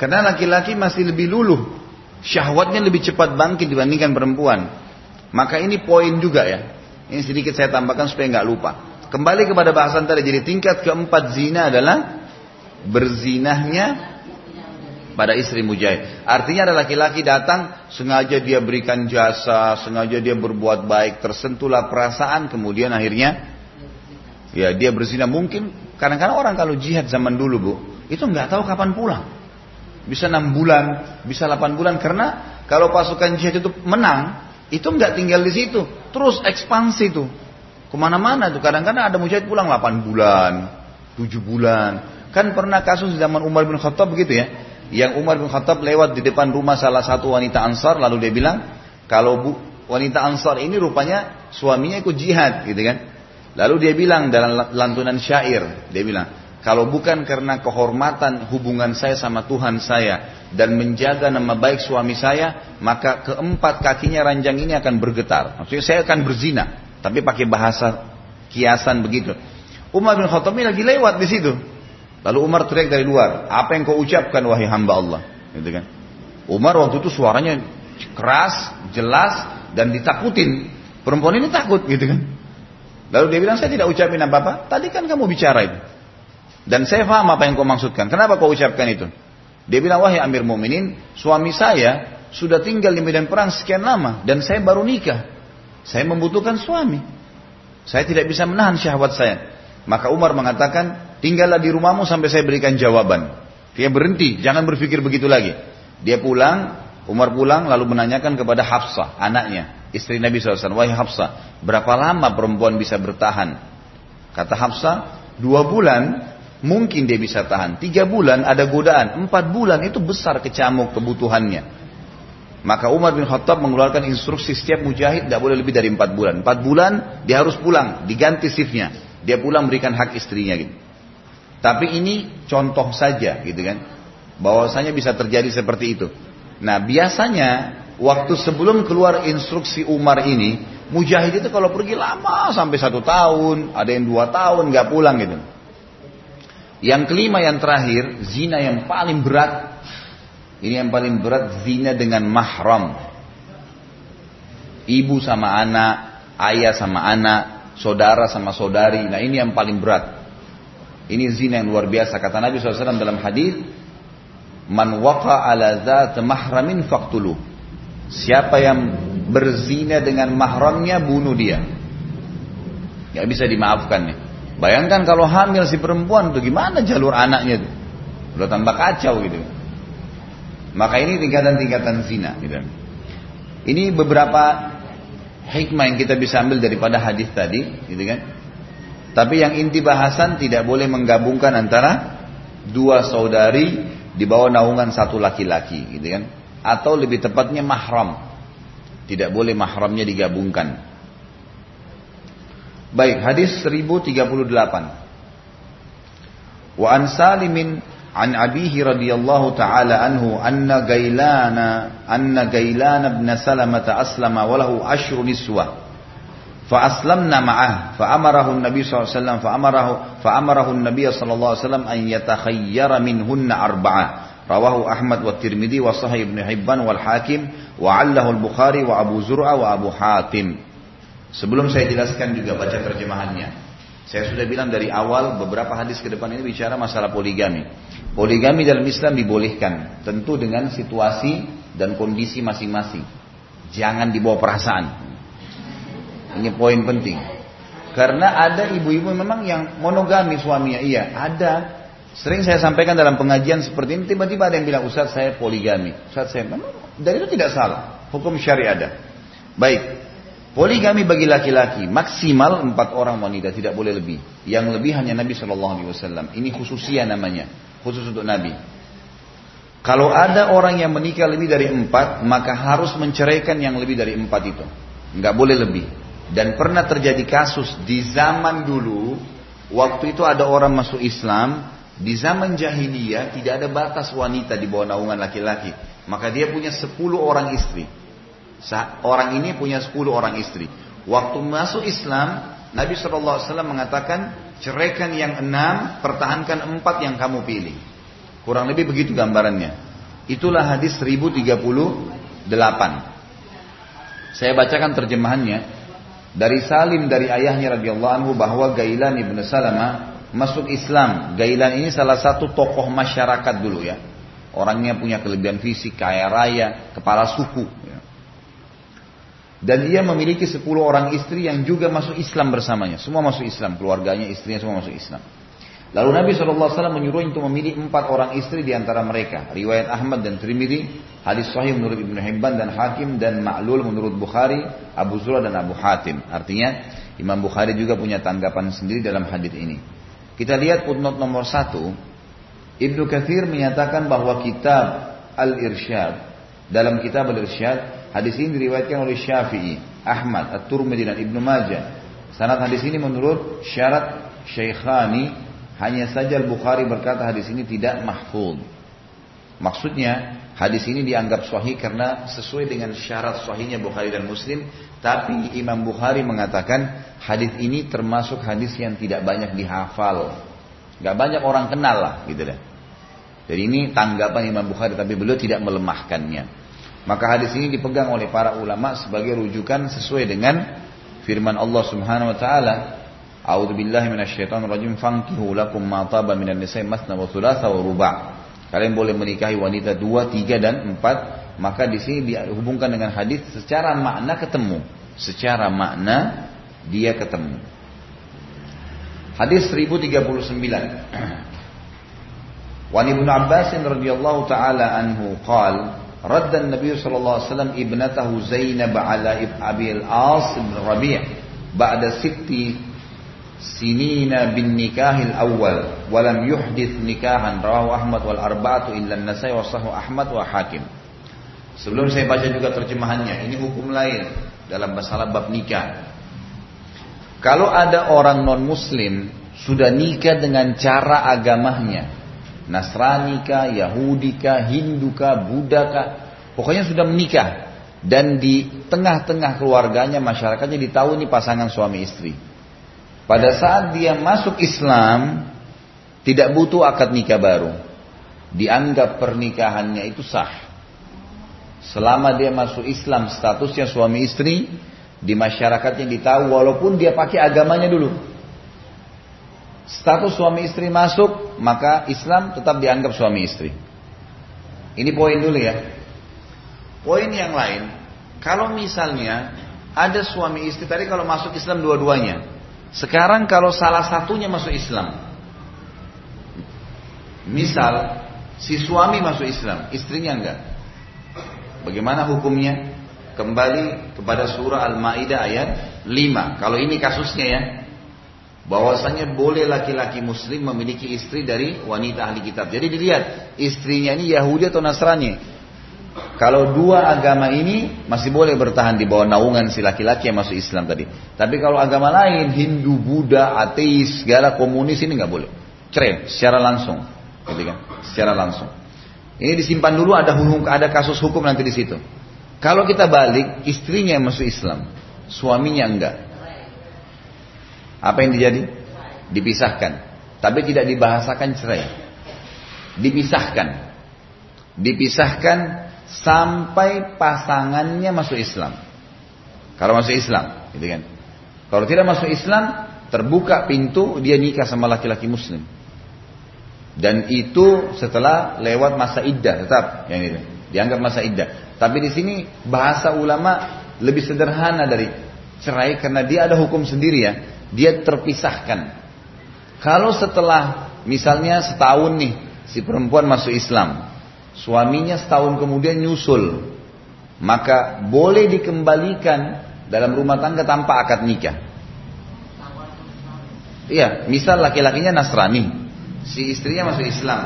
Karena laki-laki masih lebih luluh. Syahwatnya lebih cepat bangkit dibandingkan perempuan. Maka ini poin juga ya. Ini sedikit saya tambahkan supaya nggak lupa. Kembali kepada bahasan tadi. Jadi tingkat keempat zina adalah berzinahnya pada istri mujahid. Artinya ada laki-laki datang sengaja dia berikan jasa, sengaja dia berbuat baik, tersentuhlah perasaan, kemudian akhirnya Ya dia berzina mungkin kadang-kadang orang kalau jihad zaman dulu bu itu nggak tahu kapan pulang. Bisa enam bulan, bisa delapan bulan karena kalau pasukan jihad itu menang itu nggak tinggal di situ, terus ekspansi tuh ke mana-mana tuh. Kadang-kadang ada mujahid pulang 8 bulan, 7 bulan. Kan pernah kasus zaman Umar bin Khattab begitu ya. Yang Umar bin Khattab lewat di depan rumah salah satu wanita Ansar lalu dia bilang, kalau bu, wanita Ansar ini rupanya suaminya ikut jihad gitu kan. Lalu dia bilang dalam lantunan syair, dia bilang, kalau bukan karena kehormatan hubungan saya sama Tuhan saya dan menjaga nama baik suami saya, maka keempat kakinya ranjang ini akan bergetar. Maksudnya saya akan berzina, tapi pakai bahasa kiasan begitu. Umar bin Khattab ini lagi lewat di situ. Lalu Umar teriak dari luar, apa yang kau ucapkan wahai hamba Allah? Gitu kan. Umar waktu itu suaranya keras, jelas, dan ditakutin. Perempuan ini takut gitu kan. Lalu dia bilang, saya tidak ucapin apa-apa. Tadi kan kamu bicara itu. Dan saya paham apa yang kau maksudkan. Kenapa kau ucapkan itu? Dia bilang, wahai Amir Mu'minin, suami saya sudah tinggal di medan perang sekian lama. Dan saya baru nikah. Saya membutuhkan suami. Saya tidak bisa menahan syahwat saya. Maka Umar mengatakan, tinggallah di rumahmu sampai saya berikan jawaban. Dia berhenti, jangan berpikir begitu lagi. Dia pulang, Umar pulang lalu menanyakan kepada Hafsah, anaknya istri Nabi SAW, wahai Hafsah, berapa lama perempuan bisa bertahan? Kata Hafsah, dua bulan mungkin dia bisa tahan. Tiga bulan ada godaan, empat bulan itu besar kecamuk kebutuhannya. Maka Umar bin Khattab mengeluarkan instruksi setiap mujahid tidak boleh lebih dari empat bulan. Empat bulan dia harus pulang, diganti shiftnya. Dia pulang berikan hak istrinya gitu. Tapi ini contoh saja gitu kan. Bahwasanya bisa terjadi seperti itu. Nah biasanya waktu sebelum keluar instruksi Umar ini, mujahid itu kalau pergi lama sampai satu tahun, ada yang dua tahun nggak pulang gitu. Yang kelima yang terakhir, zina yang paling berat. Ini yang paling berat zina dengan mahram. Ibu sama anak, ayah sama anak, saudara sama saudari. Nah ini yang paling berat. Ini zina yang luar biasa. Kata Nabi SAW dalam hadis, Man waqa ala zat mahramin faqtuluh. Siapa yang berzina dengan mahramnya bunuh dia. Gak bisa dimaafkan nih. Bayangkan kalau hamil si perempuan tuh gimana jalur anaknya tuh. Udah tambah kacau gitu. Maka ini tingkatan-tingkatan zina gitu. Ini beberapa hikmah yang kita bisa ambil daripada hadis tadi, gitu kan? Tapi yang inti bahasan tidak boleh menggabungkan antara dua saudari di bawah naungan satu laki-laki, gitu kan? atau lebih tepatnya mahram. Tidak boleh mahramnya digabungkan. Baik, hadis 1038. Wa an Salimin an abihi radhiyallahu taala anhu anna Gailana anna Gailana ibn Salamah aslama wa lahu ashru niswa. فأسلمنا معه فأمره النبي صلى الله عليه وسلم فأمره فأمره النبي صلى الله عليه وسلم أن يتخير منهن أربعة Rawahu Ahmad wa Tirmidzi wa Sahih Ibnu Hibban wal Hakim wa 'allahu al-Bukhari wa Abu Zur'a wa Abu Hatim. Sebelum saya jelaskan juga baca terjemahannya. Saya sudah bilang dari awal beberapa hadis ke depan ini bicara masalah poligami. Poligami dalam Islam dibolehkan, tentu dengan situasi dan kondisi masing-masing. Jangan dibawa perasaan. Ini poin penting. Karena ada ibu-ibu memang yang monogami suaminya, iya, ada Sering saya sampaikan dalam pengajian seperti ini, tiba-tiba ada yang bilang, Ustaz saya poligami. Ustaz saya, dari itu tidak salah. Hukum syariah ada. Baik, poligami bagi laki-laki maksimal empat orang wanita, tidak boleh lebih. Yang lebih hanya Nabi Wasallam. Ini khususia namanya, khusus untuk Nabi. Kalau ada orang yang menikah lebih dari empat, maka harus menceraikan yang lebih dari empat itu. Nggak boleh lebih. Dan pernah terjadi kasus di zaman dulu, waktu itu ada orang masuk Islam, di zaman jahiliyah tidak ada batas wanita di bawah naungan laki-laki. Maka dia punya 10 orang istri. Orang ini punya 10 orang istri. Waktu masuk Islam, Nabi SAW mengatakan, ceraikan yang enam, pertahankan empat yang kamu pilih. Kurang lebih begitu gambarannya. Itulah hadis 1038. Saya bacakan terjemahannya. Dari Salim dari ayahnya radhiyallahu anhu bahwa Gailan ibnu Salamah masuk Islam. Gailan ini salah satu tokoh masyarakat dulu ya. Orangnya punya kelebihan fisik, kaya raya, kepala suku. Dan ia memiliki 10 orang istri yang juga masuk Islam bersamanya. Semua masuk Islam, keluarganya, istrinya semua masuk Islam. Lalu Nabi SAW menyuruh untuk memilih empat orang istri di antara mereka. Riwayat Ahmad dan Trimidi, hadis sahih menurut Ibnu Hibban dan Hakim dan Ma'lul menurut Bukhari, Abu Zura dan Abu Hatim. Artinya Imam Bukhari juga punya tanggapan sendiri dalam hadis ini. Kita lihat footnote nomor satu. Ibnu Kathir menyatakan bahwa kitab Al-Irsyad dalam kitab Al-Irsyad Hadis ini diriwayatkan oleh Syafi'i, Ahmad, At-Turmudi dan Ibnu Majah. Sanad hadis ini menurut syarat Syekhani hanya saja Al-Bukhari berkata hadis ini tidak mahfud. Maksudnya hadis ini dianggap sahih karena sesuai dengan syarat sahihnya Bukhari dan Muslim. Tapi Imam Bukhari mengatakan hadis ini termasuk hadis yang tidak banyak dihafal. Gak banyak orang kenal lah gitu deh. Jadi ini tanggapan Imam Bukhari tapi beliau tidak melemahkannya. Maka hadis ini dipegang oleh para ulama sebagai rujukan sesuai dengan firman Allah Subhanahu wa taala, "A'udzu billahi minasyaitonir rajim fankihu lakum ma taba minan nisa'i masna wa thulatha wa ruba'." Kalian boleh menikahi wanita dua, tiga dan empat. Maka di sini dihubungkan dengan hadis secara makna ketemu. Secara makna dia ketemu. Hadis 1039. <clears throat> Wa Ibnu Abbas radhiyallahu taala anhu qala رد النبي صلى الله عليه وسلم ابنته زينب على أبي العاص بن ربيع بعد ست sinina bin nikahil awal walam yuhdith nikahan rawahu Ahmad wal arba'atu illa nasai wa Ahmad wa hakim. Sebelum saya baca juga terjemahannya ini hukum lain dalam masalah bab nikah. Kalau ada orang non muslim sudah nikah dengan cara agamanya Nasranika, kah, Hinduka, kah, pokoknya sudah menikah. Dan di tengah-tengah keluarganya masyarakatnya ditahu ini pasangan suami istri. Pada saat dia masuk Islam tidak butuh akad nikah baru. Dianggap pernikahannya itu sah. Selama dia masuk Islam statusnya suami istri di masyarakatnya ditahu walaupun dia pakai agamanya dulu status suami istri masuk, maka Islam tetap dianggap suami istri. Ini poin dulu ya. Poin yang lain, kalau misalnya ada suami istri tadi kalau masuk Islam dua-duanya. Sekarang kalau salah satunya masuk Islam. Misal si suami masuk Islam, istrinya enggak. Bagaimana hukumnya? Kembali kepada surah Al-Maidah ayat 5. Kalau ini kasusnya ya, bahwasanya boleh laki-laki muslim memiliki istri dari wanita ahli kitab. Jadi dilihat istrinya ini Yahudi atau Nasrani. Kalau dua agama ini masih boleh bertahan di bawah naungan si laki-laki yang masuk Islam tadi. Tapi kalau agama lain, Hindu, Buddha, ateis, segala komunis ini nggak boleh. Cerai secara langsung, gitu kan? Secara langsung. Ini disimpan dulu ada hukum, ada kasus hukum nanti di situ. Kalau kita balik, istrinya yang masuk Islam, suaminya enggak. Apa yang terjadi? Dipisahkan. Tapi tidak dibahasakan cerai. Dipisahkan. Dipisahkan sampai pasangannya masuk Islam. Kalau masuk Islam, gitu kan. Kalau tidak masuk Islam, terbuka pintu dia nikah sama laki-laki muslim. Dan itu setelah lewat masa iddah tetap yang itu dianggap masa iddah. Tapi di sini bahasa ulama lebih sederhana dari cerai karena dia ada hukum sendiri ya dia terpisahkan. Kalau setelah misalnya setahun nih si perempuan masuk Islam, suaminya setahun kemudian nyusul, maka boleh dikembalikan dalam rumah tangga tanpa akad nikah. Iya, misal laki-lakinya Nasrani, si istrinya masuk Islam,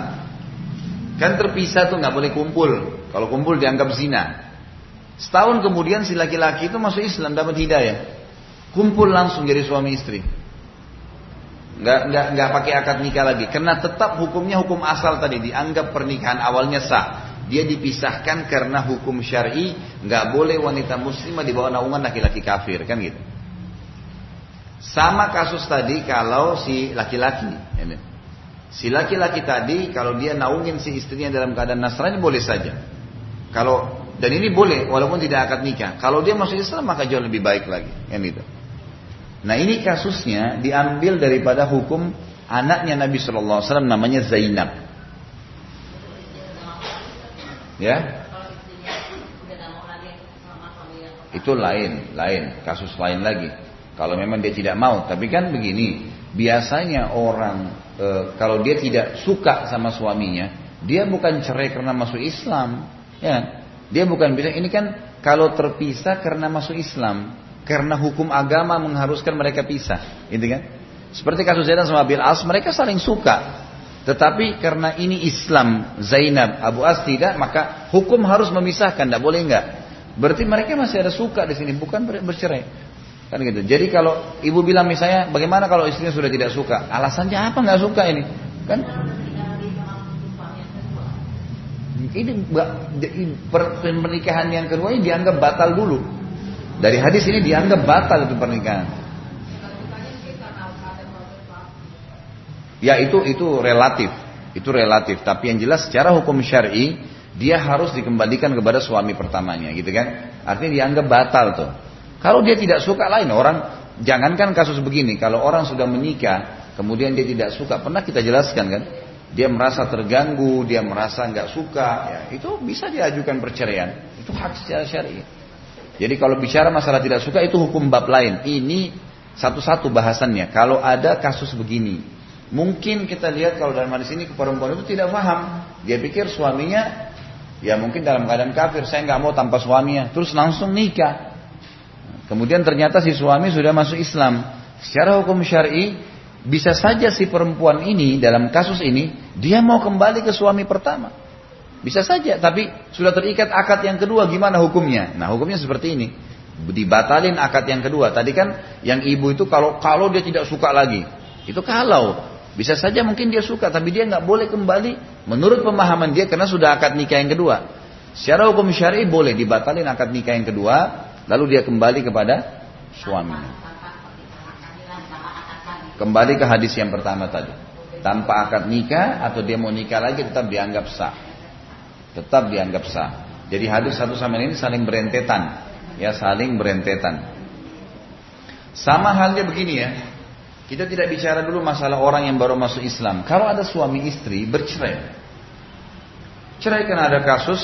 kan terpisah tuh nggak boleh kumpul. Kalau kumpul dianggap zina. Setahun kemudian si laki-laki itu masuk Islam dapat hidayah. Kumpul langsung jadi suami istri. Nggak, nggak, nggak pakai akad nikah lagi. Karena tetap hukumnya hukum asal tadi. Dianggap pernikahan awalnya sah. Dia dipisahkan karena hukum syari nggak boleh wanita muslimah di bawah naungan laki-laki kafir kan gitu. Sama kasus tadi kalau si laki-laki, si laki-laki tadi kalau dia naungin si istrinya dalam keadaan Nasrani boleh saja. Kalau dan ini boleh walaupun tidak akad nikah. Kalau dia masuk Islam maka jauh lebih baik lagi, kan gitu. Nah ini kasusnya diambil daripada hukum anaknya Nabi Shallallahu Alaihi Wasallam namanya Zainab. Ya. Itu lain, lain, kasus lain lagi. Kalau memang dia tidak mau, tapi kan begini, biasanya orang e, kalau dia tidak suka sama suaminya, dia bukan cerai karena masuk Islam, ya. Kan? Dia bukan bisa ini kan kalau terpisah karena masuk Islam, karena hukum agama mengharuskan mereka pisah, gitu kan? Seperti kasus Zainab sama Bil As, mereka saling suka. Tetapi karena ini Islam, Zainab, Abu As tidak, maka hukum harus memisahkan, tidak boleh enggak. Berarti mereka masih ada suka di sini, bukan bercerai. Kan gitu. Jadi kalau ibu bilang misalnya, bagaimana kalau istrinya sudah tidak suka? Alasannya apa nggak suka ini? Kan? Ini pernikahan yang kedua ini dianggap batal dulu. Dari hadis ini dianggap batal itu pernikahan. Ya itu itu relatif, itu relatif. Tapi yang jelas secara hukum syari dia harus dikembalikan kepada suami pertamanya, gitu kan? Artinya dianggap batal tuh. Kalau dia tidak suka lain orang, jangankan kasus begini. Kalau orang sudah menikah, kemudian dia tidak suka, pernah kita jelaskan kan? Dia merasa terganggu, dia merasa nggak suka, ya itu bisa diajukan perceraian. Itu hak secara syari. Jadi kalau bicara masalah tidak suka itu hukum bab lain. Ini satu-satu bahasannya. Kalau ada kasus begini, Mungkin kita lihat kalau dalam hadis ini perempuan itu tidak paham. Dia pikir suaminya ya mungkin dalam keadaan kafir. Saya nggak mau tanpa suaminya. Terus langsung nikah. Kemudian ternyata si suami sudah masuk Islam. Secara hukum syari bisa saja si perempuan ini dalam kasus ini dia mau kembali ke suami pertama. Bisa saja, tapi sudah terikat akad yang kedua gimana hukumnya? Nah, hukumnya seperti ini. Dibatalin akad yang kedua. Tadi kan yang ibu itu kalau kalau dia tidak suka lagi. Itu kalau bisa saja mungkin dia suka, tapi dia nggak boleh kembali menurut pemahaman dia karena sudah akad nikah yang kedua. Secara hukum syari boleh dibatalin akad nikah yang kedua, lalu dia kembali kepada suaminya. Kembali ke hadis yang pertama tadi. Tanpa akad nikah atau dia mau nikah lagi tetap dianggap sah. Tetap dianggap sah. Jadi hadis satu sama ini saling berentetan. Ya saling berentetan. Sama halnya begini ya. Kita tidak bicara dulu masalah orang yang baru masuk Islam. Kalau ada suami istri bercerai, cerai karena ada kasus,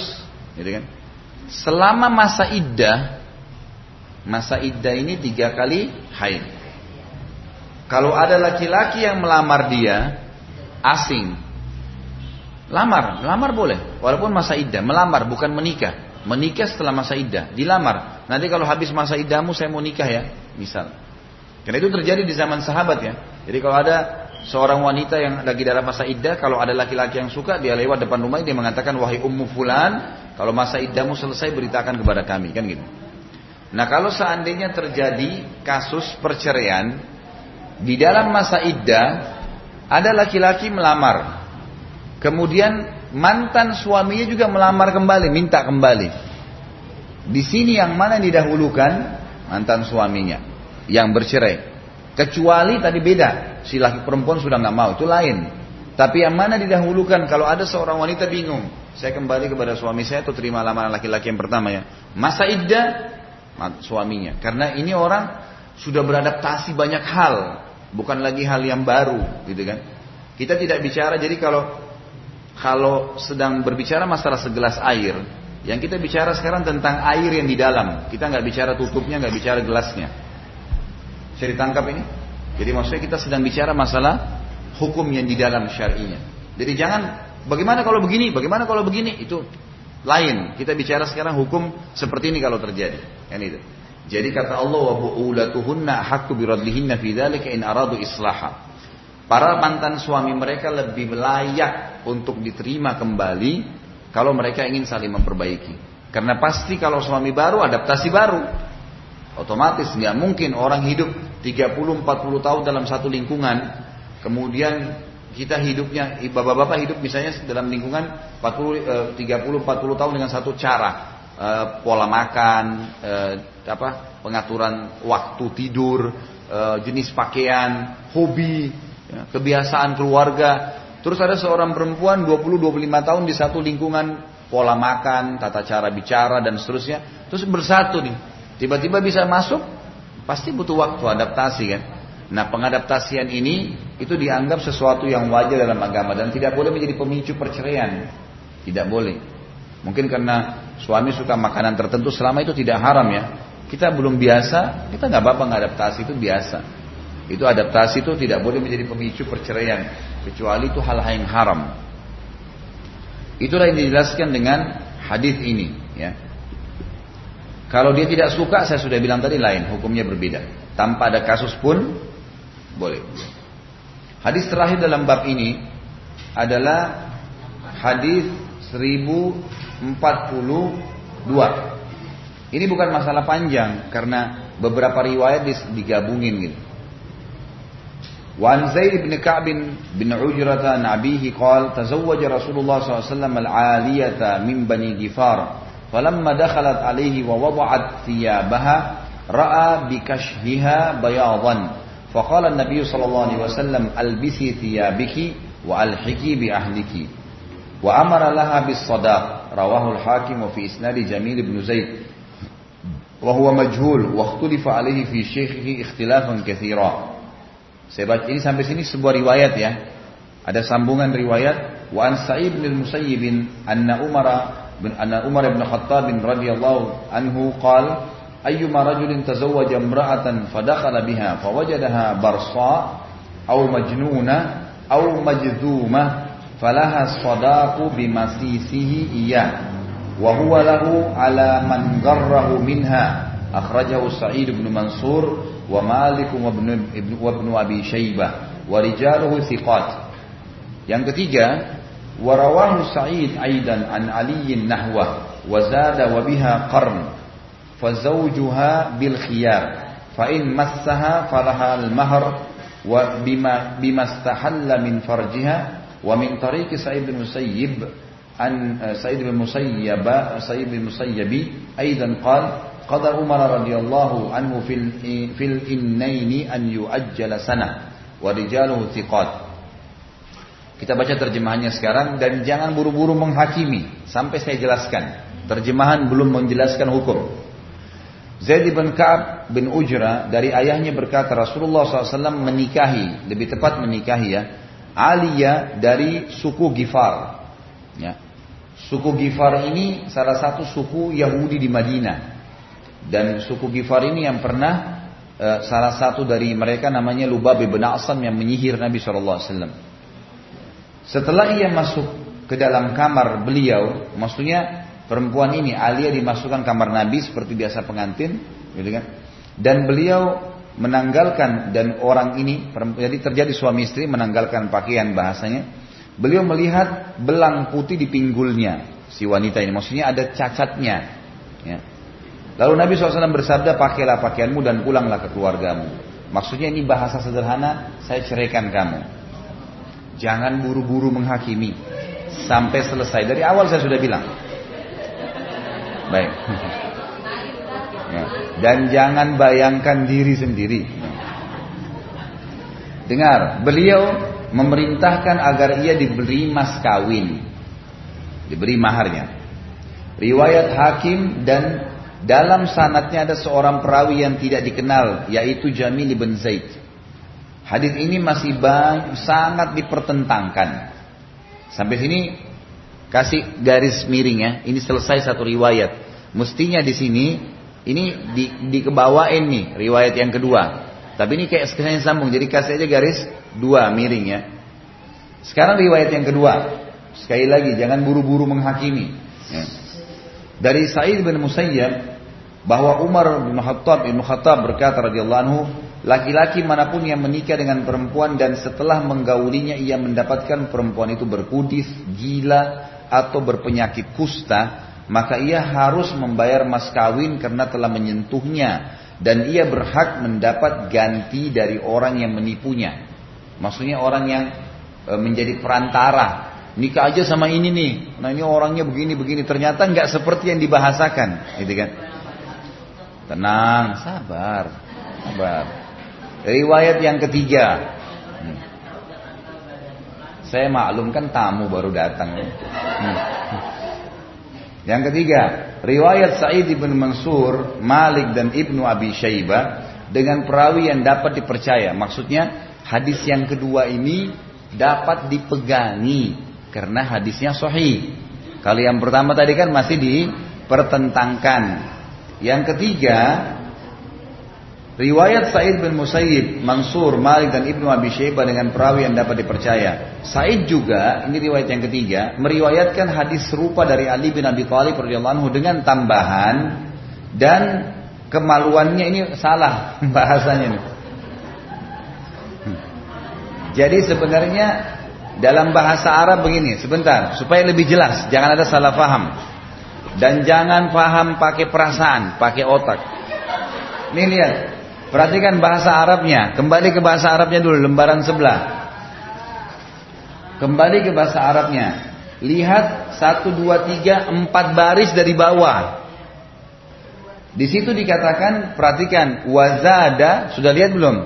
gitu kan? Selama masa iddah, masa iddah ini tiga kali haid. Kalau ada laki-laki yang melamar dia, asing, lamar, lamar boleh, walaupun masa iddah, melamar bukan menikah, menikah setelah masa iddah, dilamar. Nanti kalau habis masa iddahmu saya mau nikah ya, misal. Karena itu terjadi di zaman sahabat ya. Jadi kalau ada seorang wanita yang lagi dalam masa iddah, kalau ada laki-laki yang suka, dia lewat depan rumah dia mengatakan wahai ummu fulan, kalau masa iddahmu selesai beritakan kepada kami, kan gitu. Nah kalau seandainya terjadi kasus perceraian di dalam masa iddah ada laki-laki melamar, kemudian mantan suaminya juga melamar kembali, minta kembali. Di sini yang mana didahulukan mantan suaminya yang bercerai. Kecuali tadi beda, si laki perempuan sudah nggak mau, itu lain. Tapi yang mana didahulukan kalau ada seorang wanita bingung, saya kembali kepada suami saya atau terima lamaran laki-laki yang pertama ya. Masa iddah suaminya. Karena ini orang sudah beradaptasi banyak hal, bukan lagi hal yang baru, gitu kan. Kita tidak bicara jadi kalau kalau sedang berbicara masalah segelas air, yang kita bicara sekarang tentang air yang di dalam. Kita nggak bicara tutupnya, nggak bicara gelasnya. Saya ditangkap ini? Jadi maksudnya kita sedang bicara masalah hukum yang di dalam syar'inya. Jadi jangan bagaimana kalau begini, bagaimana kalau begini itu lain. Kita bicara sekarang hukum seperti ini kalau terjadi. Kan itu. Jadi kata Allah wa bu'ulatuhunna haqqu biradlihinna fi dzalika in aradu islaha. Para mantan suami mereka lebih layak untuk diterima kembali kalau mereka ingin saling memperbaiki. Karena pasti kalau suami baru adaptasi baru. Otomatis nggak mungkin orang hidup 30-40 tahun dalam satu lingkungan, kemudian kita hidupnya, bapak-bapak hidup misalnya dalam lingkungan 40, 30-40 eh, tahun dengan satu cara, eh, pola makan, eh, apa, pengaturan waktu tidur, jenis pakaian, hobi, ya, kebiasaan keluarga. Terus ada seorang perempuan 20-25 tahun di satu lingkungan pola makan, tata cara bicara dan seterusnya, terus bersatu nih Tiba-tiba bisa masuk, pasti butuh waktu adaptasi kan. Nah pengadaptasian ini itu dianggap sesuatu yang wajar dalam agama dan tidak boleh menjadi pemicu perceraian. Tidak boleh. Mungkin karena suami suka makanan tertentu selama itu tidak haram ya. kita belum biasa, kita nggak apa-apa nggak adaptasi itu biasa. Itu adaptasi itu tidak boleh menjadi pemicu perceraian kecuali itu hal yang haram. Itulah yang dijelaskan dengan hadis ini, ya. Kalau dia tidak suka, saya sudah bilang tadi lain, hukumnya berbeda. Tanpa ada kasus pun boleh. Hadis terakhir dalam bab ini adalah hadis 1042. Ini bukan masalah panjang karena beberapa riwayat digabungin gitu. وعن زيد بن كعب بن عجرة عن أبيه قال تزوج رسول الله صلى الله عليه وسلم العالية من بني جفار فلما دخلت عليه ووضعت ثيابها رأى بكشفها بياضا فقال النبي صلى الله عليه وسلم ألبسي ثيابك وألحكي بأهلك. وأمر لها بالصداق رواه الحاكم وفي إسناد جميل بن زيد. وهو مجهول واختلف عليه في شيخه اختلافا كثيرا. Saya baca ini sampai sini sebuah riwayat ya. Ada sambungan riwayat wa an Sa'id bin Musayyib anna Umar bin anna Umar bin Khattab radhiyallahu anhu qala ayyuma rajulin tazawwaja imra'atan fadakhala biha fawajadaha barsa aw majnuna aw majdhuma falaha sadaqu bimasisihi iya wa huwa lahu ala man garrahu minha akhrajahu Sa'id bin Mansur wa Malik wa ibn, wa ibn Abi Shaybah wa rijaluhu thiqat. Yang ketiga, warawahu Sa'id aidan an Ali nahwa wa zada wa biha qarn fa zawjuha bil khiyar fa in massaha falaha al mahr wa bima bima istahalla min farjiha wa min tariqi Sa'id bin Musayyib an Qadar Umar radhiyallahu anhu fil fil innaini an yu'ajjala sana wa rijaluhu thiqat. Kita baca terjemahannya sekarang dan jangan buru-buru menghakimi sampai saya jelaskan. Terjemahan belum menjelaskan hukum. Zaid bin Ka'ab bin Ujra dari ayahnya berkata Rasulullah SAW menikahi, lebih tepat menikahi ya, Aliyah dari suku Gifar. Ya. Suku Gifar ini salah satu suku Yahudi di Madinah. Dan suku Gifar ini yang pernah uh, salah satu dari mereka namanya Lubab bin Asam yang menyihir Nabi SAW. Setelah ia masuk ke dalam kamar beliau, maksudnya perempuan ini Alia dimasukkan kamar Nabi seperti biasa pengantin, gitu kan? Dan beliau menanggalkan dan orang ini jadi terjadi suami istri menanggalkan pakaian bahasanya. Beliau melihat belang putih di pinggulnya si wanita ini, maksudnya ada cacatnya. Ya. Lalu Nabi SAW bersabda, pakailah pakaianmu dan pulanglah ke keluargamu. Maksudnya ini bahasa sederhana, saya ceraikan kamu. Jangan buru-buru menghakimi. Sampai selesai. Dari awal saya sudah bilang. Baik. <laughs> ya. Dan jangan bayangkan diri sendiri. Dengar, beliau memerintahkan agar ia diberi mas kawin. Diberi maharnya. Riwayat Hakim dan dalam sanatnya ada seorang perawi yang tidak dikenal, yaitu Jamil bin Zaid. Hadis ini masih banyak, sangat dipertentangkan. Sampai sini kasih garis miring ya. Ini selesai satu riwayat. Mestinya di sini ini di, dikebawain nih riwayat yang kedua. Tapi ini kayak sekalian sambung. Jadi kasih aja garis dua miring ya. Sekarang riwayat yang kedua. Sekali lagi jangan buru-buru menghakimi. Ya. Dari Sa'id bin Musayyab bahwa Umar bin Khattab bin Khattab berkata radhiyallahu anhu, laki-laki mana pun yang menikah dengan perempuan dan setelah menggaulinya ia mendapatkan perempuan itu berkudis, gila atau berpenyakit kusta, maka ia harus membayar mas kawin karena telah menyentuhnya dan ia berhak mendapat ganti dari orang yang menipunya. Maksudnya orang yang e, menjadi perantara nikah aja sama ini nih. Nah ini orangnya begini begini. Ternyata nggak seperti yang dibahasakan, gitu kan? Tenang, sabar, sabar. Riwayat yang ketiga. Hmm. Saya maklum kan tamu baru datang. Hmm. Yang ketiga, riwayat Sa'id bin Mansur, Malik dan Ibnu Abi Syaibah dengan perawi yang dapat dipercaya. Maksudnya hadis yang kedua ini dapat dipegangi karena hadisnya sahih. Kalau yang pertama tadi kan masih dipertentangkan. Yang ketiga, Riwayat Said bin Musayyib, Mansur, Malik dan Ibnu Abi Syaibah dengan perawi yang dapat dipercaya. Said juga, ini riwayat yang ketiga, meriwayatkan hadis serupa dari Ali bin Abi Thalib radhiyallahu dengan tambahan dan kemaluannya ini salah <laughs> bahasanya nih. Jadi sebenarnya dalam bahasa Arab begini, sebentar, supaya lebih jelas, jangan ada salah paham. Dan jangan paham pakai perasaan, pakai otak. Nih lihat, Perhatikan bahasa Arabnya. Kembali ke bahasa Arabnya dulu, lembaran sebelah. Kembali ke bahasa Arabnya. Lihat satu dua tiga empat baris dari bawah. Di situ dikatakan, perhatikan, wazada, sudah lihat belum?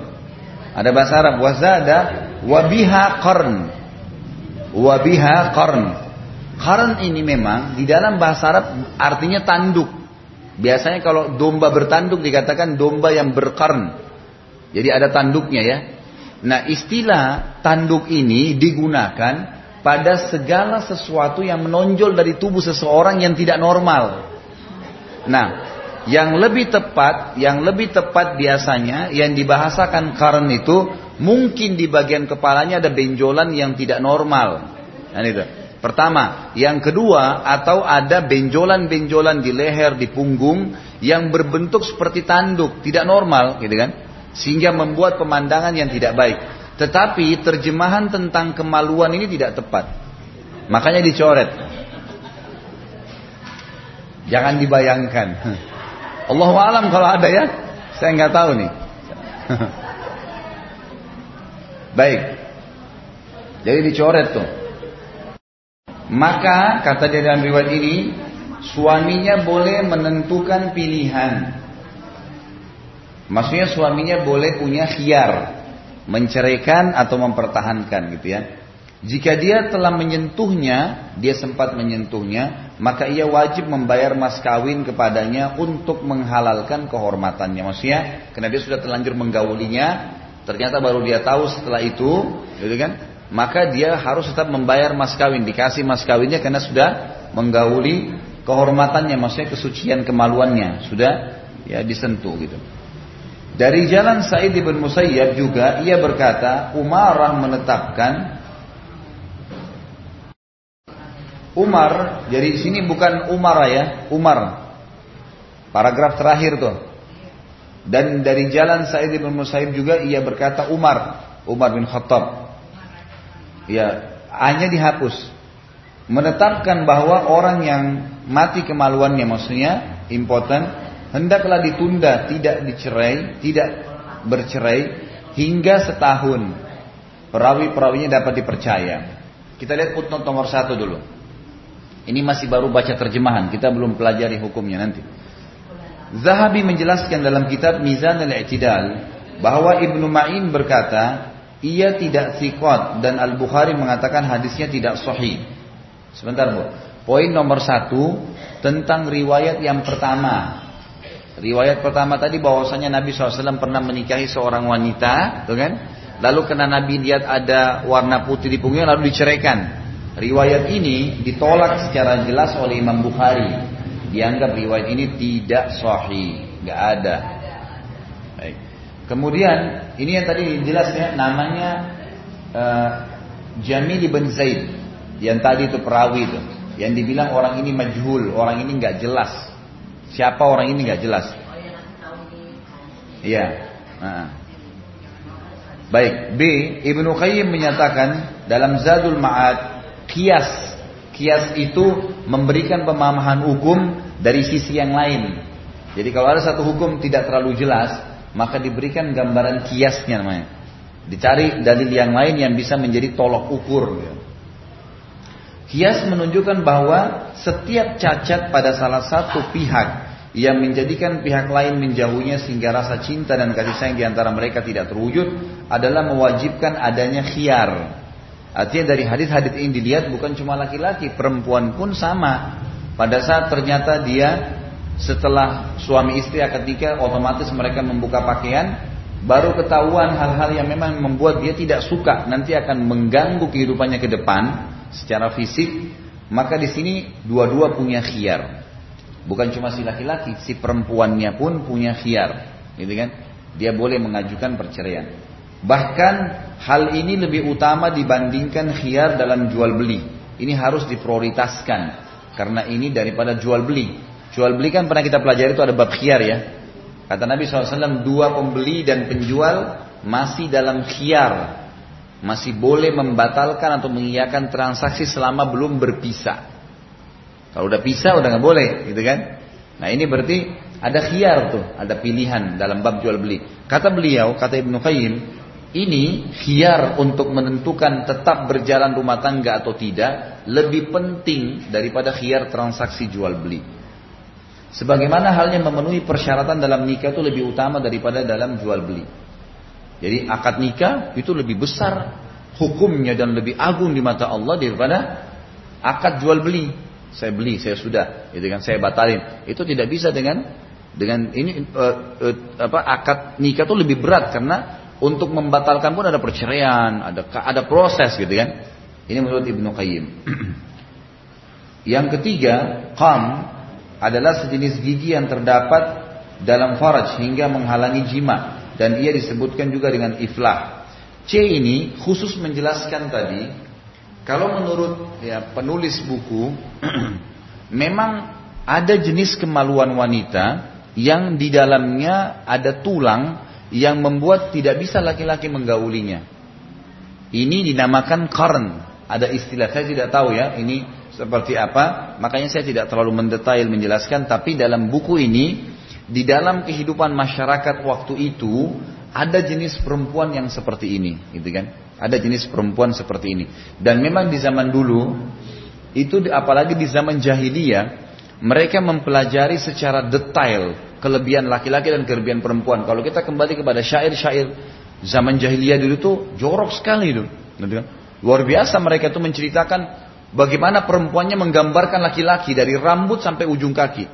Ada bahasa Arab, wazada, wabiha qarn. Wabiha qarn. Qarn ini memang di dalam bahasa Arab artinya tanduk. Biasanya kalau domba bertanduk dikatakan domba yang berkarn. Jadi ada tanduknya ya. Nah istilah tanduk ini digunakan pada segala sesuatu yang menonjol dari tubuh seseorang yang tidak normal. Nah, yang lebih tepat, yang lebih tepat biasanya yang dibahasakan karn itu mungkin di bagian kepalanya ada benjolan yang tidak normal. Nah, itu. Pertama, yang kedua atau ada benjolan-benjolan di leher, di punggung yang berbentuk seperti tanduk, tidak normal, gitu kan? Sehingga membuat pemandangan yang tidak baik. Tetapi terjemahan tentang kemaluan ini tidak tepat. Makanya dicoret. Jangan dibayangkan. <laughs> Allah alam kalau ada ya, saya nggak tahu nih. <laughs> Baik. Jadi dicoret tuh. Maka kata dia dalam riwayat ini suaminya boleh menentukan pilihan. Maksudnya suaminya boleh punya khiar menceraikan atau mempertahankan gitu ya. Jika dia telah menyentuhnya, dia sempat menyentuhnya, maka ia wajib membayar mas kawin kepadanya untuk menghalalkan kehormatannya. Maksudnya, karena dia sudah terlanjur menggaulinya, ternyata baru dia tahu setelah itu, gitu kan? maka dia harus tetap membayar mas kawin, dikasih mas kawinnya karena sudah menggauli kehormatannya, maksudnya kesucian kemaluannya sudah ya disentuh gitu. Dari jalan Said bin Musayyab juga ia berkata, Umarah menetapkan Umar, jadi sini bukan Umar ya, Umar. Paragraf terakhir tuh. Dan dari jalan Said bin Musayyib juga ia berkata Umar, Umar bin Khattab ya hanya dihapus. Menetapkan bahwa orang yang mati kemaluannya maksudnya impoten hendaklah ditunda tidak dicerai, tidak bercerai hingga setahun. Perawi-perawinya dapat dipercaya. Kita lihat footnote nomor satu dulu. Ini masih baru baca terjemahan, kita belum pelajari hukumnya nanti. Zahabi menjelaskan dalam kitab Mizan al-I'tidal bahwa Ibnu Ma'in berkata, ia tidak sikot dan Al Bukhari mengatakan hadisnya tidak sahih. Sebentar bu. Poin nomor satu tentang riwayat yang pertama. Riwayat pertama tadi bahwasanya Nabi SAW pernah menikahi seorang wanita, tuh kan? Lalu kena Nabi lihat ada warna putih di punggungnya lalu diceraikan. Riwayat ini ditolak secara jelas oleh Imam Bukhari. Dianggap riwayat ini tidak sahih, nggak ada. Kemudian ini yang tadi jelasnya namanya uh, Jamil bin Zaid yang tadi itu perawi itu yang dibilang orang ini majhul, orang ini nggak jelas. Siapa orang ini nggak jelas? Iya. Nah. Baik, B Ibnu Qayyim menyatakan dalam Zadul Ma'ad kias kias itu memberikan pemahaman hukum dari sisi yang lain. Jadi kalau ada satu hukum tidak terlalu jelas, maka diberikan gambaran kiasnya namanya. Dicari dalil yang lain yang bisa menjadi tolok ukur. Kias menunjukkan bahwa setiap cacat pada salah satu pihak yang menjadikan pihak lain menjauhinya sehingga rasa cinta dan kasih sayang di antara mereka tidak terwujud adalah mewajibkan adanya khiar. Artinya dari hadis-hadis ini dilihat bukan cuma laki-laki, perempuan pun sama. Pada saat ternyata dia setelah suami istri akad nikah otomatis mereka membuka pakaian baru ketahuan hal-hal yang memang membuat dia tidak suka nanti akan mengganggu kehidupannya ke depan secara fisik maka di sini dua-dua punya khiar bukan cuma si laki-laki si perempuannya pun punya khiar gitu kan Dia boleh mengajukan perceraian. Bahkan hal ini lebih utama dibandingkan khiyar dalam jual beli. Ini harus diprioritaskan karena ini daripada jual beli. Jual beli kan pernah kita pelajari itu ada bab khiyar ya. Kata Nabi SAW dua pembeli dan penjual masih dalam khiyar. Masih boleh membatalkan atau mengiyakan transaksi selama belum berpisah. Kalau udah pisah udah nggak boleh, gitu kan? Nah ini berarti ada khiyar tuh, ada pilihan dalam bab jual beli. Kata beliau, kata Ibnu Qayyim, ini khiar untuk menentukan tetap berjalan rumah tangga atau tidak lebih penting daripada khiar transaksi jual beli. Sebagaimana halnya memenuhi persyaratan dalam nikah itu lebih utama daripada dalam jual beli. Jadi akad nikah itu lebih besar hukumnya dan lebih agung di mata Allah daripada akad jual beli. Saya beli, saya sudah, itu kan saya batalin. Itu tidak bisa dengan dengan ini uh, uh, apa akad nikah itu lebih berat karena untuk membatalkan pun ada perceraian, ada ada proses gitu kan. Ini menurut Ibnu Qayyim. <clears throat> yang ketiga, qam adalah sejenis gigi yang terdapat dalam faraj hingga menghalangi jima dan ia disebutkan juga dengan iflah. C ini khusus menjelaskan tadi kalau menurut ya penulis buku <clears throat> memang ada jenis kemaluan wanita yang di dalamnya ada tulang yang membuat tidak bisa laki-laki menggaulinya. Ini dinamakan karn. Ada istilah saya tidak tahu ya ini seperti apa. Makanya saya tidak terlalu mendetail menjelaskan. Tapi dalam buku ini di dalam kehidupan masyarakat waktu itu ada jenis perempuan yang seperti ini, gitu kan? Ada jenis perempuan seperti ini. Dan memang di zaman dulu itu apalagi di zaman jahiliyah mereka mempelajari secara detail kelebihan laki-laki dan kelebihan perempuan. Kalau kita kembali kepada syair-syair zaman jahiliyah dulu tuh jorok sekali itu. Kan? Luar biasa mereka itu menceritakan bagaimana perempuannya menggambarkan laki-laki dari rambut sampai ujung kaki.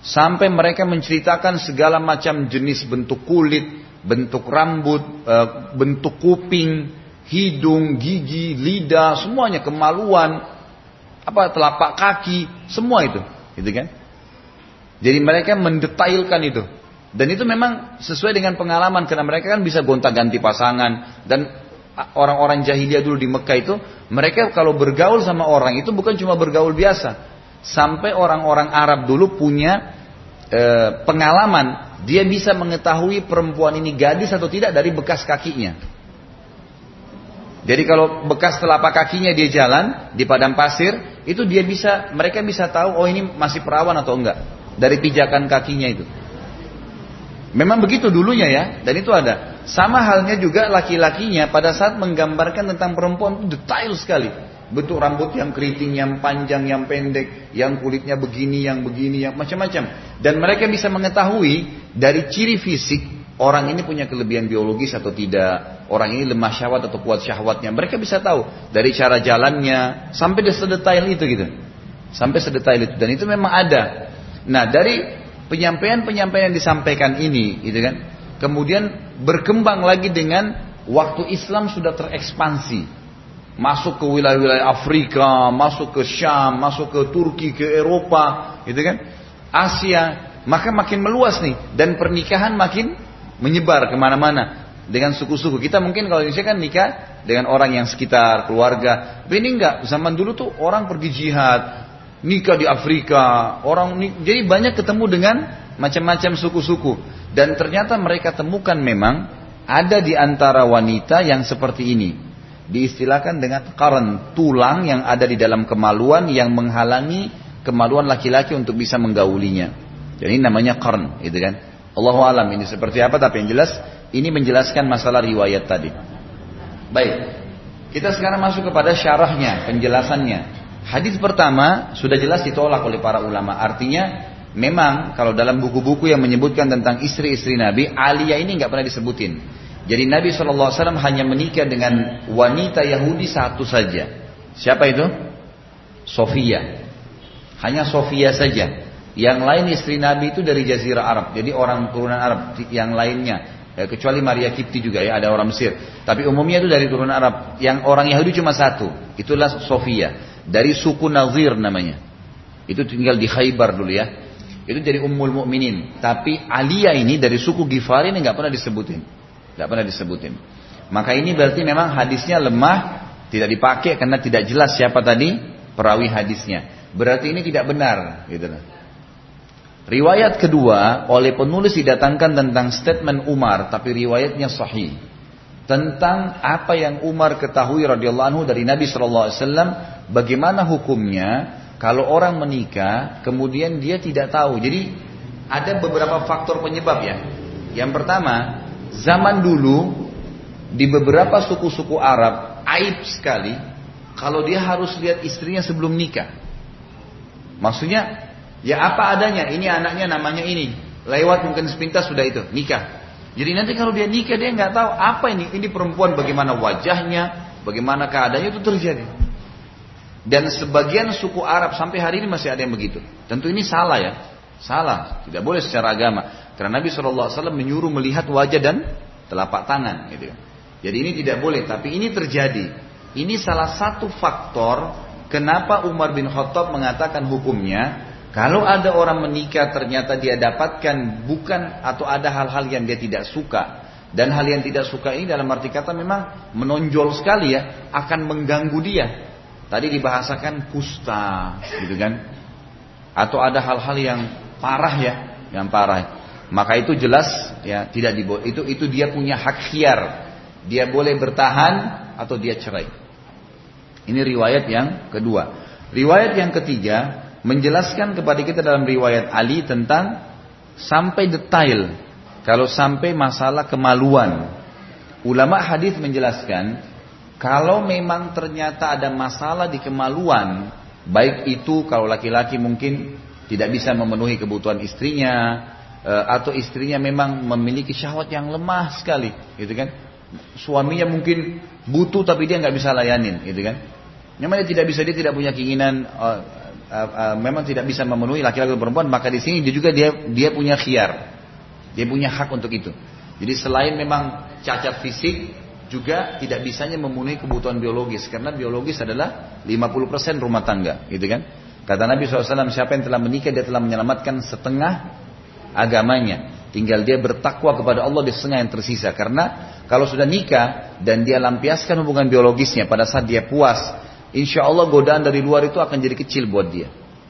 Sampai mereka menceritakan segala macam jenis bentuk kulit, bentuk rambut, eh, bentuk kuping, hidung, gigi, lidah, semuanya kemaluan, apa telapak kaki, semua itu, gitu kan? Jadi mereka mendetailkan itu. Dan itu memang sesuai dengan pengalaman karena mereka kan bisa gonta-ganti pasangan dan orang-orang jahiliyah dulu di Mekah itu mereka kalau bergaul sama orang itu bukan cuma bergaul biasa. Sampai orang-orang Arab dulu punya e, pengalaman dia bisa mengetahui perempuan ini gadis atau tidak dari bekas kakinya. Jadi kalau bekas telapak kakinya dia jalan di padang pasir, itu dia bisa mereka bisa tahu oh ini masih perawan atau enggak dari pijakan kakinya itu. Memang begitu dulunya ya, dan itu ada. Sama halnya juga laki-lakinya pada saat menggambarkan tentang perempuan itu detail sekali. Bentuk rambut yang keriting, yang panjang, yang pendek, yang kulitnya begini, yang begini, yang macam-macam. Dan mereka bisa mengetahui dari ciri fisik orang ini punya kelebihan biologis atau tidak, orang ini lemah syahwat atau kuat syahwatnya. Mereka bisa tahu dari cara jalannya sampai sedetail itu gitu. Sampai sedetail itu dan itu memang ada Nah dari penyampaian-penyampaian yang disampaikan ini, gitu kan, kemudian berkembang lagi dengan waktu Islam sudah terekspansi, masuk ke wilayah-wilayah Afrika, masuk ke Syam, masuk ke Turki, ke Eropa, gitu kan, Asia, maka makin meluas nih dan pernikahan makin menyebar ke mana-mana dengan suku-suku. Kita mungkin kalau Indonesia kan nikah dengan orang yang sekitar keluarga. Tapi ini enggak. Zaman dulu tuh orang pergi jihad, nikah di Afrika, orang jadi banyak ketemu dengan macam-macam suku-suku dan ternyata mereka temukan memang ada di antara wanita yang seperti ini. Diistilahkan dengan karen tulang yang ada di dalam kemaluan yang menghalangi kemaluan laki-laki untuk bisa menggaulinya. Jadi namanya karen, gitu kan? Allahu alam ini seperti apa tapi yang jelas ini menjelaskan masalah riwayat tadi. Baik. Kita sekarang masuk kepada syarahnya, penjelasannya. Hadis pertama sudah jelas ditolak oleh para ulama. Artinya memang kalau dalam buku-buku yang menyebutkan tentang istri-istri Nabi, Aliyah ini nggak pernah disebutin. Jadi Nabi SAW hanya menikah dengan wanita Yahudi satu saja. Siapa itu? Sofia. Hanya Sofia saja. Yang lain istri Nabi itu dari Jazirah Arab. Jadi orang turunan Arab. Yang lainnya. Ya, kecuali Maria Kipti juga ya, ada orang Mesir. Tapi umumnya itu dari turunan Arab. Yang orang Yahudi cuma satu. Itulah Sofia dari suku Nazir namanya. Itu tinggal di Khaybar dulu ya. Itu jadi Ummul Mukminin. Tapi Aliyah ini dari suku Gifari ini nggak pernah disebutin. nggak pernah disebutin. Maka ini berarti memang hadisnya lemah, tidak dipakai karena tidak jelas siapa tadi perawi hadisnya. Berarti ini tidak benar, gitu Riwayat kedua oleh penulis didatangkan tentang statement Umar, tapi riwayatnya sahih tentang apa yang Umar ketahui radhiyallahu anhu dari Nabi Shallallahu Alaihi Wasallam, bagaimana hukumnya kalau orang menikah kemudian dia tidak tahu. Jadi ada beberapa faktor penyebab ya. Yang pertama, zaman dulu di beberapa suku-suku Arab aib sekali kalau dia harus lihat istrinya sebelum nikah. Maksudnya Ya apa adanya, ini anaknya namanya ini. Lewat mungkin sepintas sudah itu, nikah. Jadi nanti kalau dia nikah dia nggak tahu apa ini, ini perempuan bagaimana wajahnya, bagaimana keadaannya itu terjadi. Dan sebagian suku Arab sampai hari ini masih ada yang begitu. Tentu ini salah ya, salah, tidak boleh secara agama. Karena Nabi SAW menyuruh melihat wajah dan telapak tangan, gitu. Jadi ini tidak boleh, tapi ini terjadi. Ini salah satu faktor kenapa Umar bin Khattab mengatakan hukumnya kalau ada orang menikah ternyata dia dapatkan bukan atau ada hal-hal yang dia tidak suka dan hal yang tidak suka ini dalam arti kata memang menonjol sekali ya akan mengganggu dia. Tadi dibahasakan kusta gitu kan. Atau ada hal-hal yang parah ya, yang parah. Maka itu jelas ya tidak diboleh. Itu itu dia punya hak khiar. Dia boleh bertahan atau dia cerai. Ini riwayat yang kedua. Riwayat yang ketiga menjelaskan kepada kita dalam riwayat Ali tentang sampai detail kalau sampai masalah kemaluan. Ulama hadis menjelaskan kalau memang ternyata ada masalah di kemaluan, baik itu kalau laki-laki mungkin tidak bisa memenuhi kebutuhan istrinya eh, atau istrinya memang memiliki syahwat yang lemah sekali, gitu kan? Suaminya mungkin butuh tapi dia nggak bisa layanin, gitu kan? Namanya tidak bisa dia tidak punya keinginan uh, uh, uh, memang tidak bisa memenuhi laki-laki dan perempuan, maka di sini dia juga dia dia punya khiar. Dia punya hak untuk itu. Jadi selain memang cacat fisik juga tidak bisanya memenuhi kebutuhan biologis karena biologis adalah 50% rumah tangga, gitu kan? Kata Nabi SAW, siapa yang telah menikah dia telah menyelamatkan setengah agamanya. Tinggal dia bertakwa kepada Allah di setengah yang tersisa. Karena kalau sudah nikah dan dia lampiaskan hubungan biologisnya pada saat dia puas insya Allah godaan dari luar itu akan jadi kecil buat dia.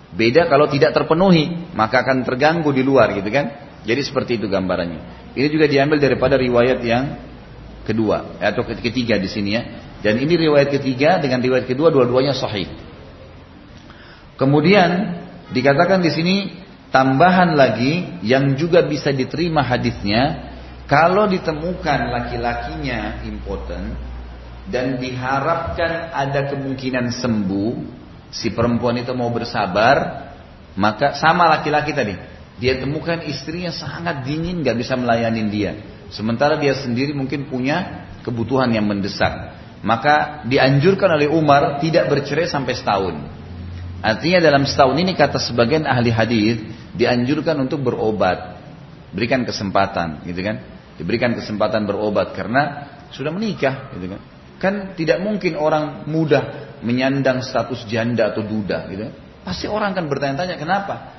Beda kalau tidak terpenuhi, maka akan terganggu di luar gitu kan. Jadi seperti itu gambarannya. Ini juga diambil daripada riwayat yang kedua atau ketiga di sini ya. Dan ini riwayat ketiga dengan riwayat kedua dua-duanya sahih. Kemudian dikatakan di sini tambahan lagi yang juga bisa diterima hadisnya kalau ditemukan laki-lakinya impotent dan diharapkan ada kemungkinan sembuh, si perempuan itu mau bersabar, maka sama laki-laki tadi, dia temukan istrinya sangat dingin, gak bisa melayani dia. Sementara dia sendiri mungkin punya kebutuhan yang mendesak. Maka dianjurkan oleh Umar tidak bercerai sampai setahun. Artinya dalam setahun ini kata sebagian ahli hadis dianjurkan untuk berobat, berikan kesempatan, gitu kan? Diberikan kesempatan berobat karena sudah menikah, gitu kan? Kan tidak mungkin orang mudah menyandang status janda atau duda gitu. Pasti orang akan bertanya-tanya kenapa?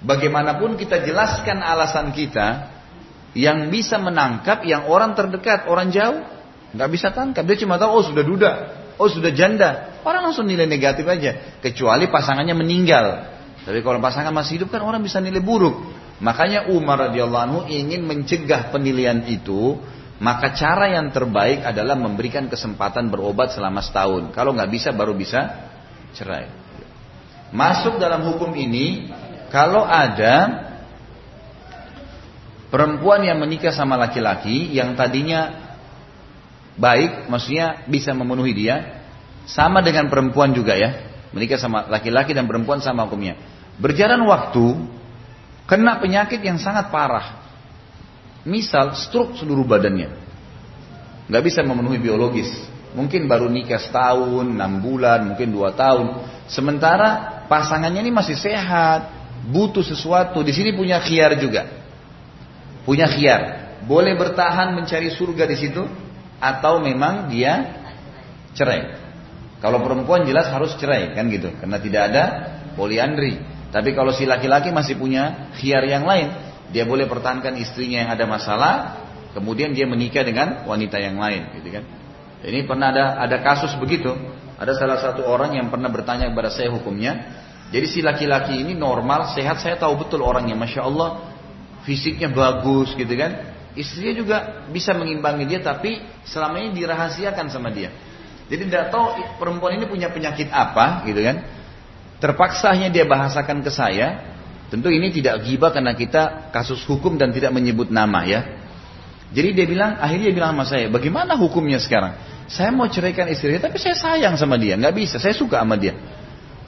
Bagaimanapun kita jelaskan alasan kita yang bisa menangkap yang orang terdekat, orang jauh nggak bisa tangkap. Dia cuma tahu oh sudah duda, oh sudah janda. Orang langsung nilai negatif aja. Kecuali pasangannya meninggal. Tapi kalau pasangan masih hidup kan orang bisa nilai buruk. Makanya Umar radhiyallahu anhu ingin mencegah penilaian itu maka cara yang terbaik adalah memberikan kesempatan berobat selama setahun. Kalau nggak bisa baru bisa cerai. Masuk dalam hukum ini kalau ada perempuan yang menikah sama laki-laki yang tadinya baik, maksudnya bisa memenuhi dia, sama dengan perempuan juga ya, menikah sama laki-laki dan perempuan sama hukumnya. Berjalan waktu, kena penyakit yang sangat parah, Misal stroke seluruh badannya. Nggak bisa memenuhi biologis. Mungkin baru nikah setahun, enam bulan, mungkin dua tahun. Sementara pasangannya ini masih sehat, butuh sesuatu. Di sini punya khiar juga. Punya khiar. Boleh bertahan mencari surga di situ atau memang dia cerai. Kalau perempuan jelas harus cerai kan gitu, karena tidak ada poliandri. Tapi kalau si laki-laki masih punya khiar yang lain, dia boleh pertahankan istrinya yang ada masalah, kemudian dia menikah dengan wanita yang lain, gitu kan? Ini pernah ada ada kasus begitu. Ada salah satu orang yang pernah bertanya kepada saya hukumnya. Jadi si laki-laki ini normal, sehat, saya tahu betul orangnya, masya Allah, fisiknya bagus, gitu kan? Istrinya juga bisa mengimbangi dia, tapi selama ini dirahasiakan sama dia. Jadi tidak tahu perempuan ini punya penyakit apa, gitu kan? Terpaksa hanya dia bahasakan ke saya. Tentu ini tidak gibah karena kita kasus hukum dan tidak menyebut nama ya. Jadi dia bilang, akhirnya dia bilang sama saya, bagaimana hukumnya sekarang? Saya mau ceraikan istri saya, tapi saya sayang sama dia, nggak bisa, saya suka sama dia.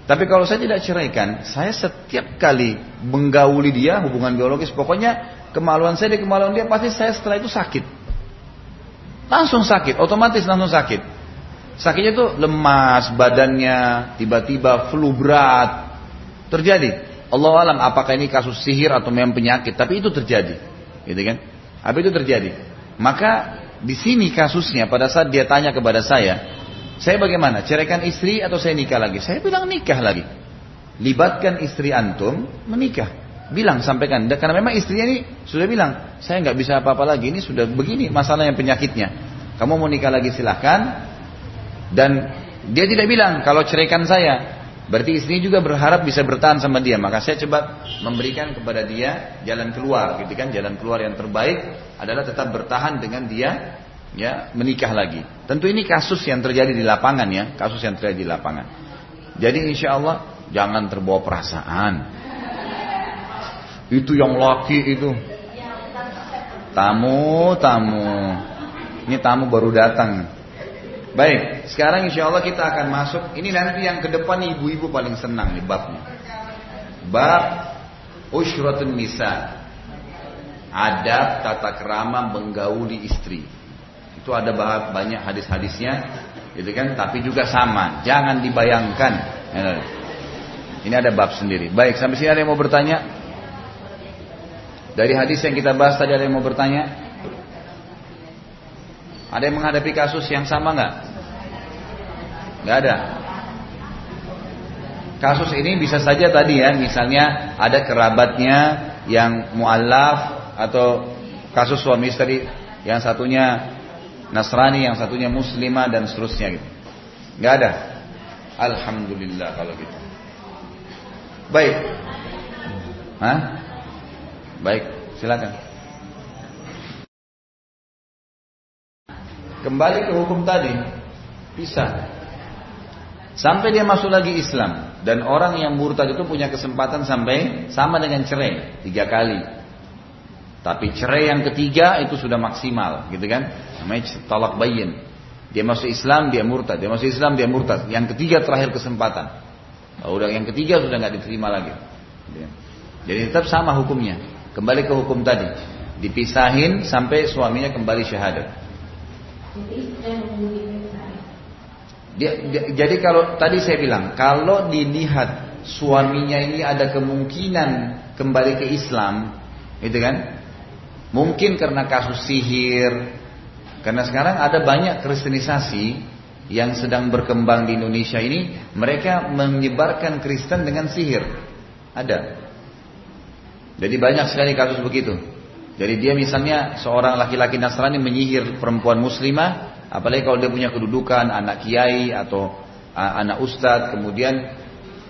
Tapi kalau saya tidak ceraikan, saya setiap kali menggauli dia hubungan biologis, pokoknya kemaluan saya di kemaluan dia pasti saya setelah itu sakit. Langsung sakit, otomatis langsung sakit. Sakitnya tuh lemas badannya, tiba-tiba flu berat. Terjadi. Allah alam apakah ini kasus sihir atau memang penyakit, tapi itu terjadi. Gitu kan? Apa itu terjadi? Maka di sini kasusnya pada saat dia tanya kepada saya, saya bagaimana? Ceraikan istri atau saya nikah lagi? Saya bilang nikah lagi. Libatkan istri antum menikah. Bilang sampaikan. Karena memang istrinya ini sudah bilang, saya nggak bisa apa-apa lagi. Ini sudah begini masalah yang penyakitnya. Kamu mau nikah lagi silahkan. Dan dia tidak bilang kalau ceraikan saya. Berarti istrinya juga berharap bisa bertahan sama dia. Maka saya coba memberikan kepada dia jalan keluar, gitu kan? Jalan keluar yang terbaik adalah tetap bertahan dengan dia ya menikah lagi. Tentu ini kasus yang terjadi di lapangan ya, kasus yang terjadi di lapangan. Jadi insya Allah jangan terbawa perasaan. Itu yang laki itu. Tamu, tamu. Ini tamu baru datang. Baik, sekarang insya Allah kita akan masuk. Ini nanti yang ke depan ibu-ibu paling senang nih babnya. Bab Ushratun Nisa. Adab tata kerama menggauli istri. Itu ada banyak hadis-hadisnya, gitu kan? Tapi juga sama. Jangan dibayangkan. Ini ada bab sendiri. Baik, sampai sini ada yang mau bertanya? Dari hadis yang kita bahas tadi ada yang mau bertanya? Ada yang menghadapi kasus yang sama nggak? Nggak ada. Kasus ini bisa saja tadi ya, misalnya ada kerabatnya yang mualaf atau kasus suami istri yang satunya Nasrani, yang satunya Muslimah dan seterusnya gitu. Nggak ada. Alhamdulillah kalau gitu. Baik. Hah? Baik, silakan. Kembali ke hukum tadi, pisah. Sampai dia masuk lagi Islam dan orang yang murtad itu punya kesempatan sampai sama dengan cerai tiga kali. Tapi cerai yang ketiga itu sudah maksimal, gitu kan? Namanya talak bayin. Dia masuk Islam, dia murtad. Dia masuk Islam, dia murtad. Yang ketiga terakhir kesempatan. Kalau udah yang ketiga sudah nggak diterima lagi. Jadi tetap sama hukumnya. Kembali ke hukum tadi. Dipisahin sampai suaminya kembali syahadat. Dia, dia, jadi kalau tadi saya bilang, kalau dilihat suaminya ini ada kemungkinan kembali ke Islam, itu kan? Mungkin karena kasus sihir, karena sekarang ada banyak kristenisasi yang sedang berkembang di Indonesia ini, mereka menyebarkan Kristen dengan sihir. Ada. Jadi banyak sekali kasus begitu. Jadi dia misalnya seorang laki-laki Nasrani menyihir perempuan muslimah, apalagi kalau dia punya kedudukan anak kiai atau anak ustadz, kemudian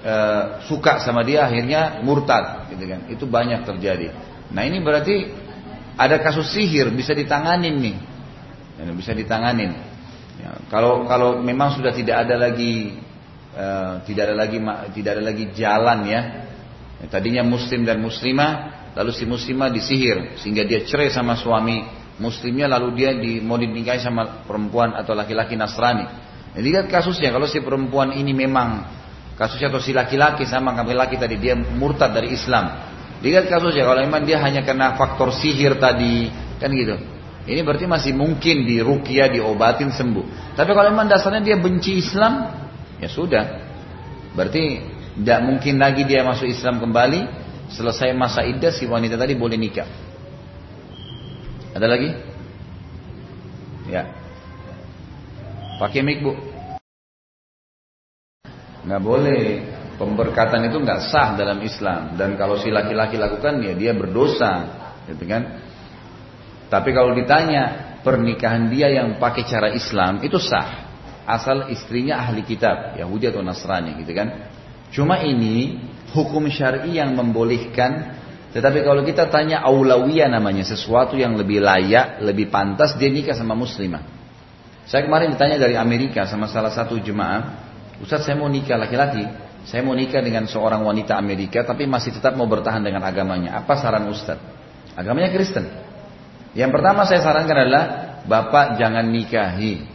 uh, suka sama dia akhirnya murtad, gitu kan? Itu banyak terjadi. Nah ini berarti ada kasus sihir bisa ditanganin nih, ya, bisa ditanganin. Ya, kalau kalau memang sudah tidak ada lagi uh, tidak ada lagi tidak ada lagi jalan ya, ya tadinya muslim dan muslimah lalu si muslimah disihir sehingga dia cerai sama suami muslimnya lalu dia di, mau dinikahi sama perempuan atau laki-laki Nasrani. Jadi lihat kasusnya kalau si perempuan ini memang kasusnya atau si laki-laki sama laki-laki tadi dia murtad dari Islam. Lihat kasusnya kalau memang dia hanya kena faktor sihir tadi kan gitu. Ini berarti masih mungkin di rukia diobatin sembuh. Tapi kalau memang dasarnya dia benci Islam, ya sudah. Berarti tidak mungkin lagi dia masuk Islam kembali Selesai masa iddah si wanita tadi boleh nikah. Ada lagi? Ya. Pakai mic bu. Nggak boleh. Pemberkatan itu nggak sah dalam Islam dan kalau si laki-laki lakukan ya dia berdosa, gitu kan? Tapi kalau ditanya pernikahan dia yang pakai cara Islam itu sah, asal istrinya ahli kitab, Yahudi atau Nasrani, gitu kan? Cuma ini hukum syar'i yang membolehkan tetapi kalau kita tanya aulawiyah namanya sesuatu yang lebih layak, lebih pantas dia nikah sama muslimah. Saya kemarin ditanya dari Amerika sama salah satu jemaah, Ustaz saya mau nikah laki-laki, saya mau nikah dengan seorang wanita Amerika tapi masih tetap mau bertahan dengan agamanya. Apa saran Ustaz? Agamanya Kristen. Yang pertama saya sarankan adalah Bapak jangan nikahi.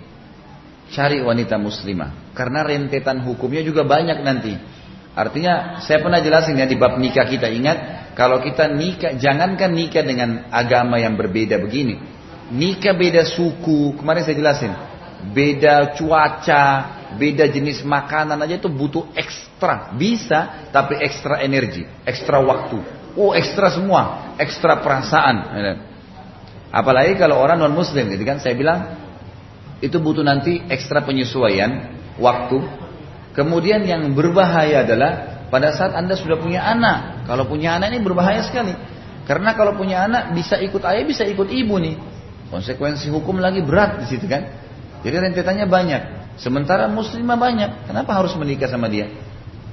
Cari wanita muslimah. Karena rentetan hukumnya juga banyak nanti. Artinya saya pernah jelasin ya di bab nikah kita ingat kalau kita nikah jangankan nikah dengan agama yang berbeda begini. Nikah beda suku, kemarin saya jelasin. Beda cuaca, beda jenis makanan aja itu butuh ekstra. Bisa tapi ekstra energi, ekstra waktu. Oh, ekstra semua, ekstra perasaan. Apalagi kalau orang non muslim gitu kan saya bilang itu butuh nanti ekstra penyesuaian waktu Kemudian yang berbahaya adalah pada saat Anda sudah punya anak. Kalau punya anak ini berbahaya sekali. Karena kalau punya anak bisa ikut ayah, bisa ikut ibu nih. Konsekuensi hukum lagi berat di situ kan. Jadi rentetannya banyak. Sementara muslimah banyak. Kenapa harus menikah sama dia?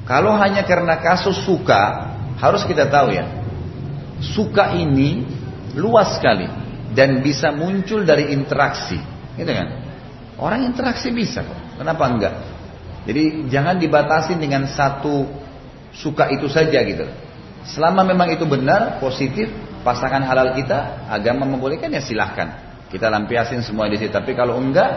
Kalau hanya karena kasus suka, harus kita tahu ya. Suka ini luas sekali dan bisa muncul dari interaksi, gitu kan? Orang interaksi bisa Kenapa enggak? Jadi jangan dibatasi dengan satu suka itu saja gitu. Selama memang itu benar, positif, pasangan halal kita, agama membolehkan ya silahkan. Kita lampiasin semua di situ. Tapi kalau enggak,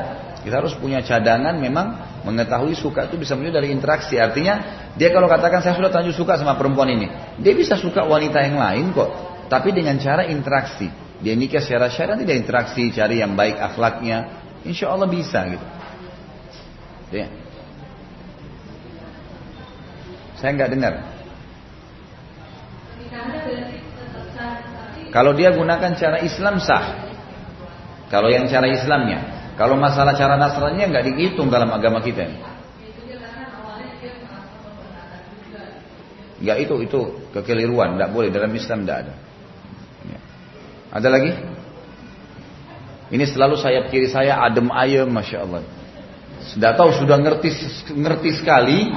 kita harus punya cadangan memang mengetahui suka itu bisa muncul dari interaksi. Artinya dia kalau katakan saya sudah terlanjur suka sama perempuan ini, dia bisa suka wanita yang lain kok. Tapi dengan cara interaksi. Dia nikah secara syariat tidak interaksi, cari yang baik akhlaknya. Insya Allah bisa gitu. Ya. Saya nggak dengar. Kalau dia gunakan cara Islam sah. Kalau yang cara Islamnya. Kalau masalah cara Nasrani nggak dihitung dalam agama kita. Nggak itu itu kekeliruan, nggak boleh dalam Islam nggak ada. Ya. Ada lagi? Ini selalu sayap kiri saya adem ayem, masya Allah. Sudah tahu sudah ngerti ngerti sekali,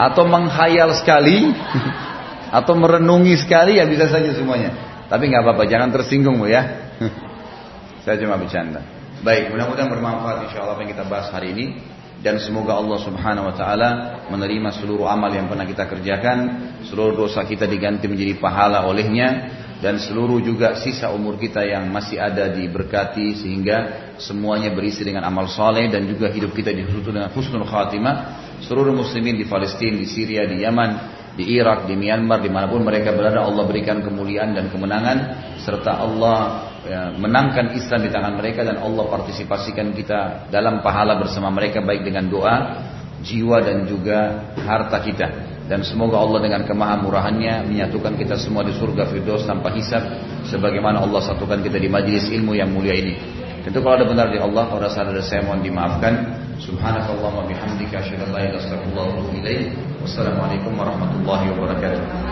atau menghayal sekali <laughs> atau merenungi sekali ya bisa saja semuanya. Tapi nggak apa-apa, jangan tersinggung bu ya. <laughs> Saya cuma bercanda. Baik, mudah-mudahan bermanfaat insya Allah apa yang kita bahas hari ini dan semoga Allah Subhanahu wa taala menerima seluruh amal yang pernah kita kerjakan, seluruh dosa kita diganti menjadi pahala olehnya dan seluruh juga sisa umur kita yang masih ada diberkati sehingga semuanya berisi dengan amal soleh dan juga hidup kita ditutup dengan khatimah seluruh muslimin di Palestina, di Syria, di Yaman, di Irak, di Myanmar, di mana pun mereka berada, Allah berikan kemuliaan dan kemenangan, serta Allah ya, menangkan Islam di tangan mereka dan Allah partisipasikan kita dalam pahala bersama mereka baik dengan doa, jiwa dan juga harta kita. Dan semoga Allah dengan kemahamurahannya menyatukan kita semua di surga Firdaus tanpa hisab sebagaimana Allah satukan kita di majlis ilmu yang mulia ini. Tentu kalau ada benar di Allah, kalau ada saya mohon dimaafkan. Subhanakallah wa bihamdika asyhadu an la ilaha illa anta astaghfiruka wa atubu ilaik. Wassalamualaikum warahmatullahi wabarakatuh.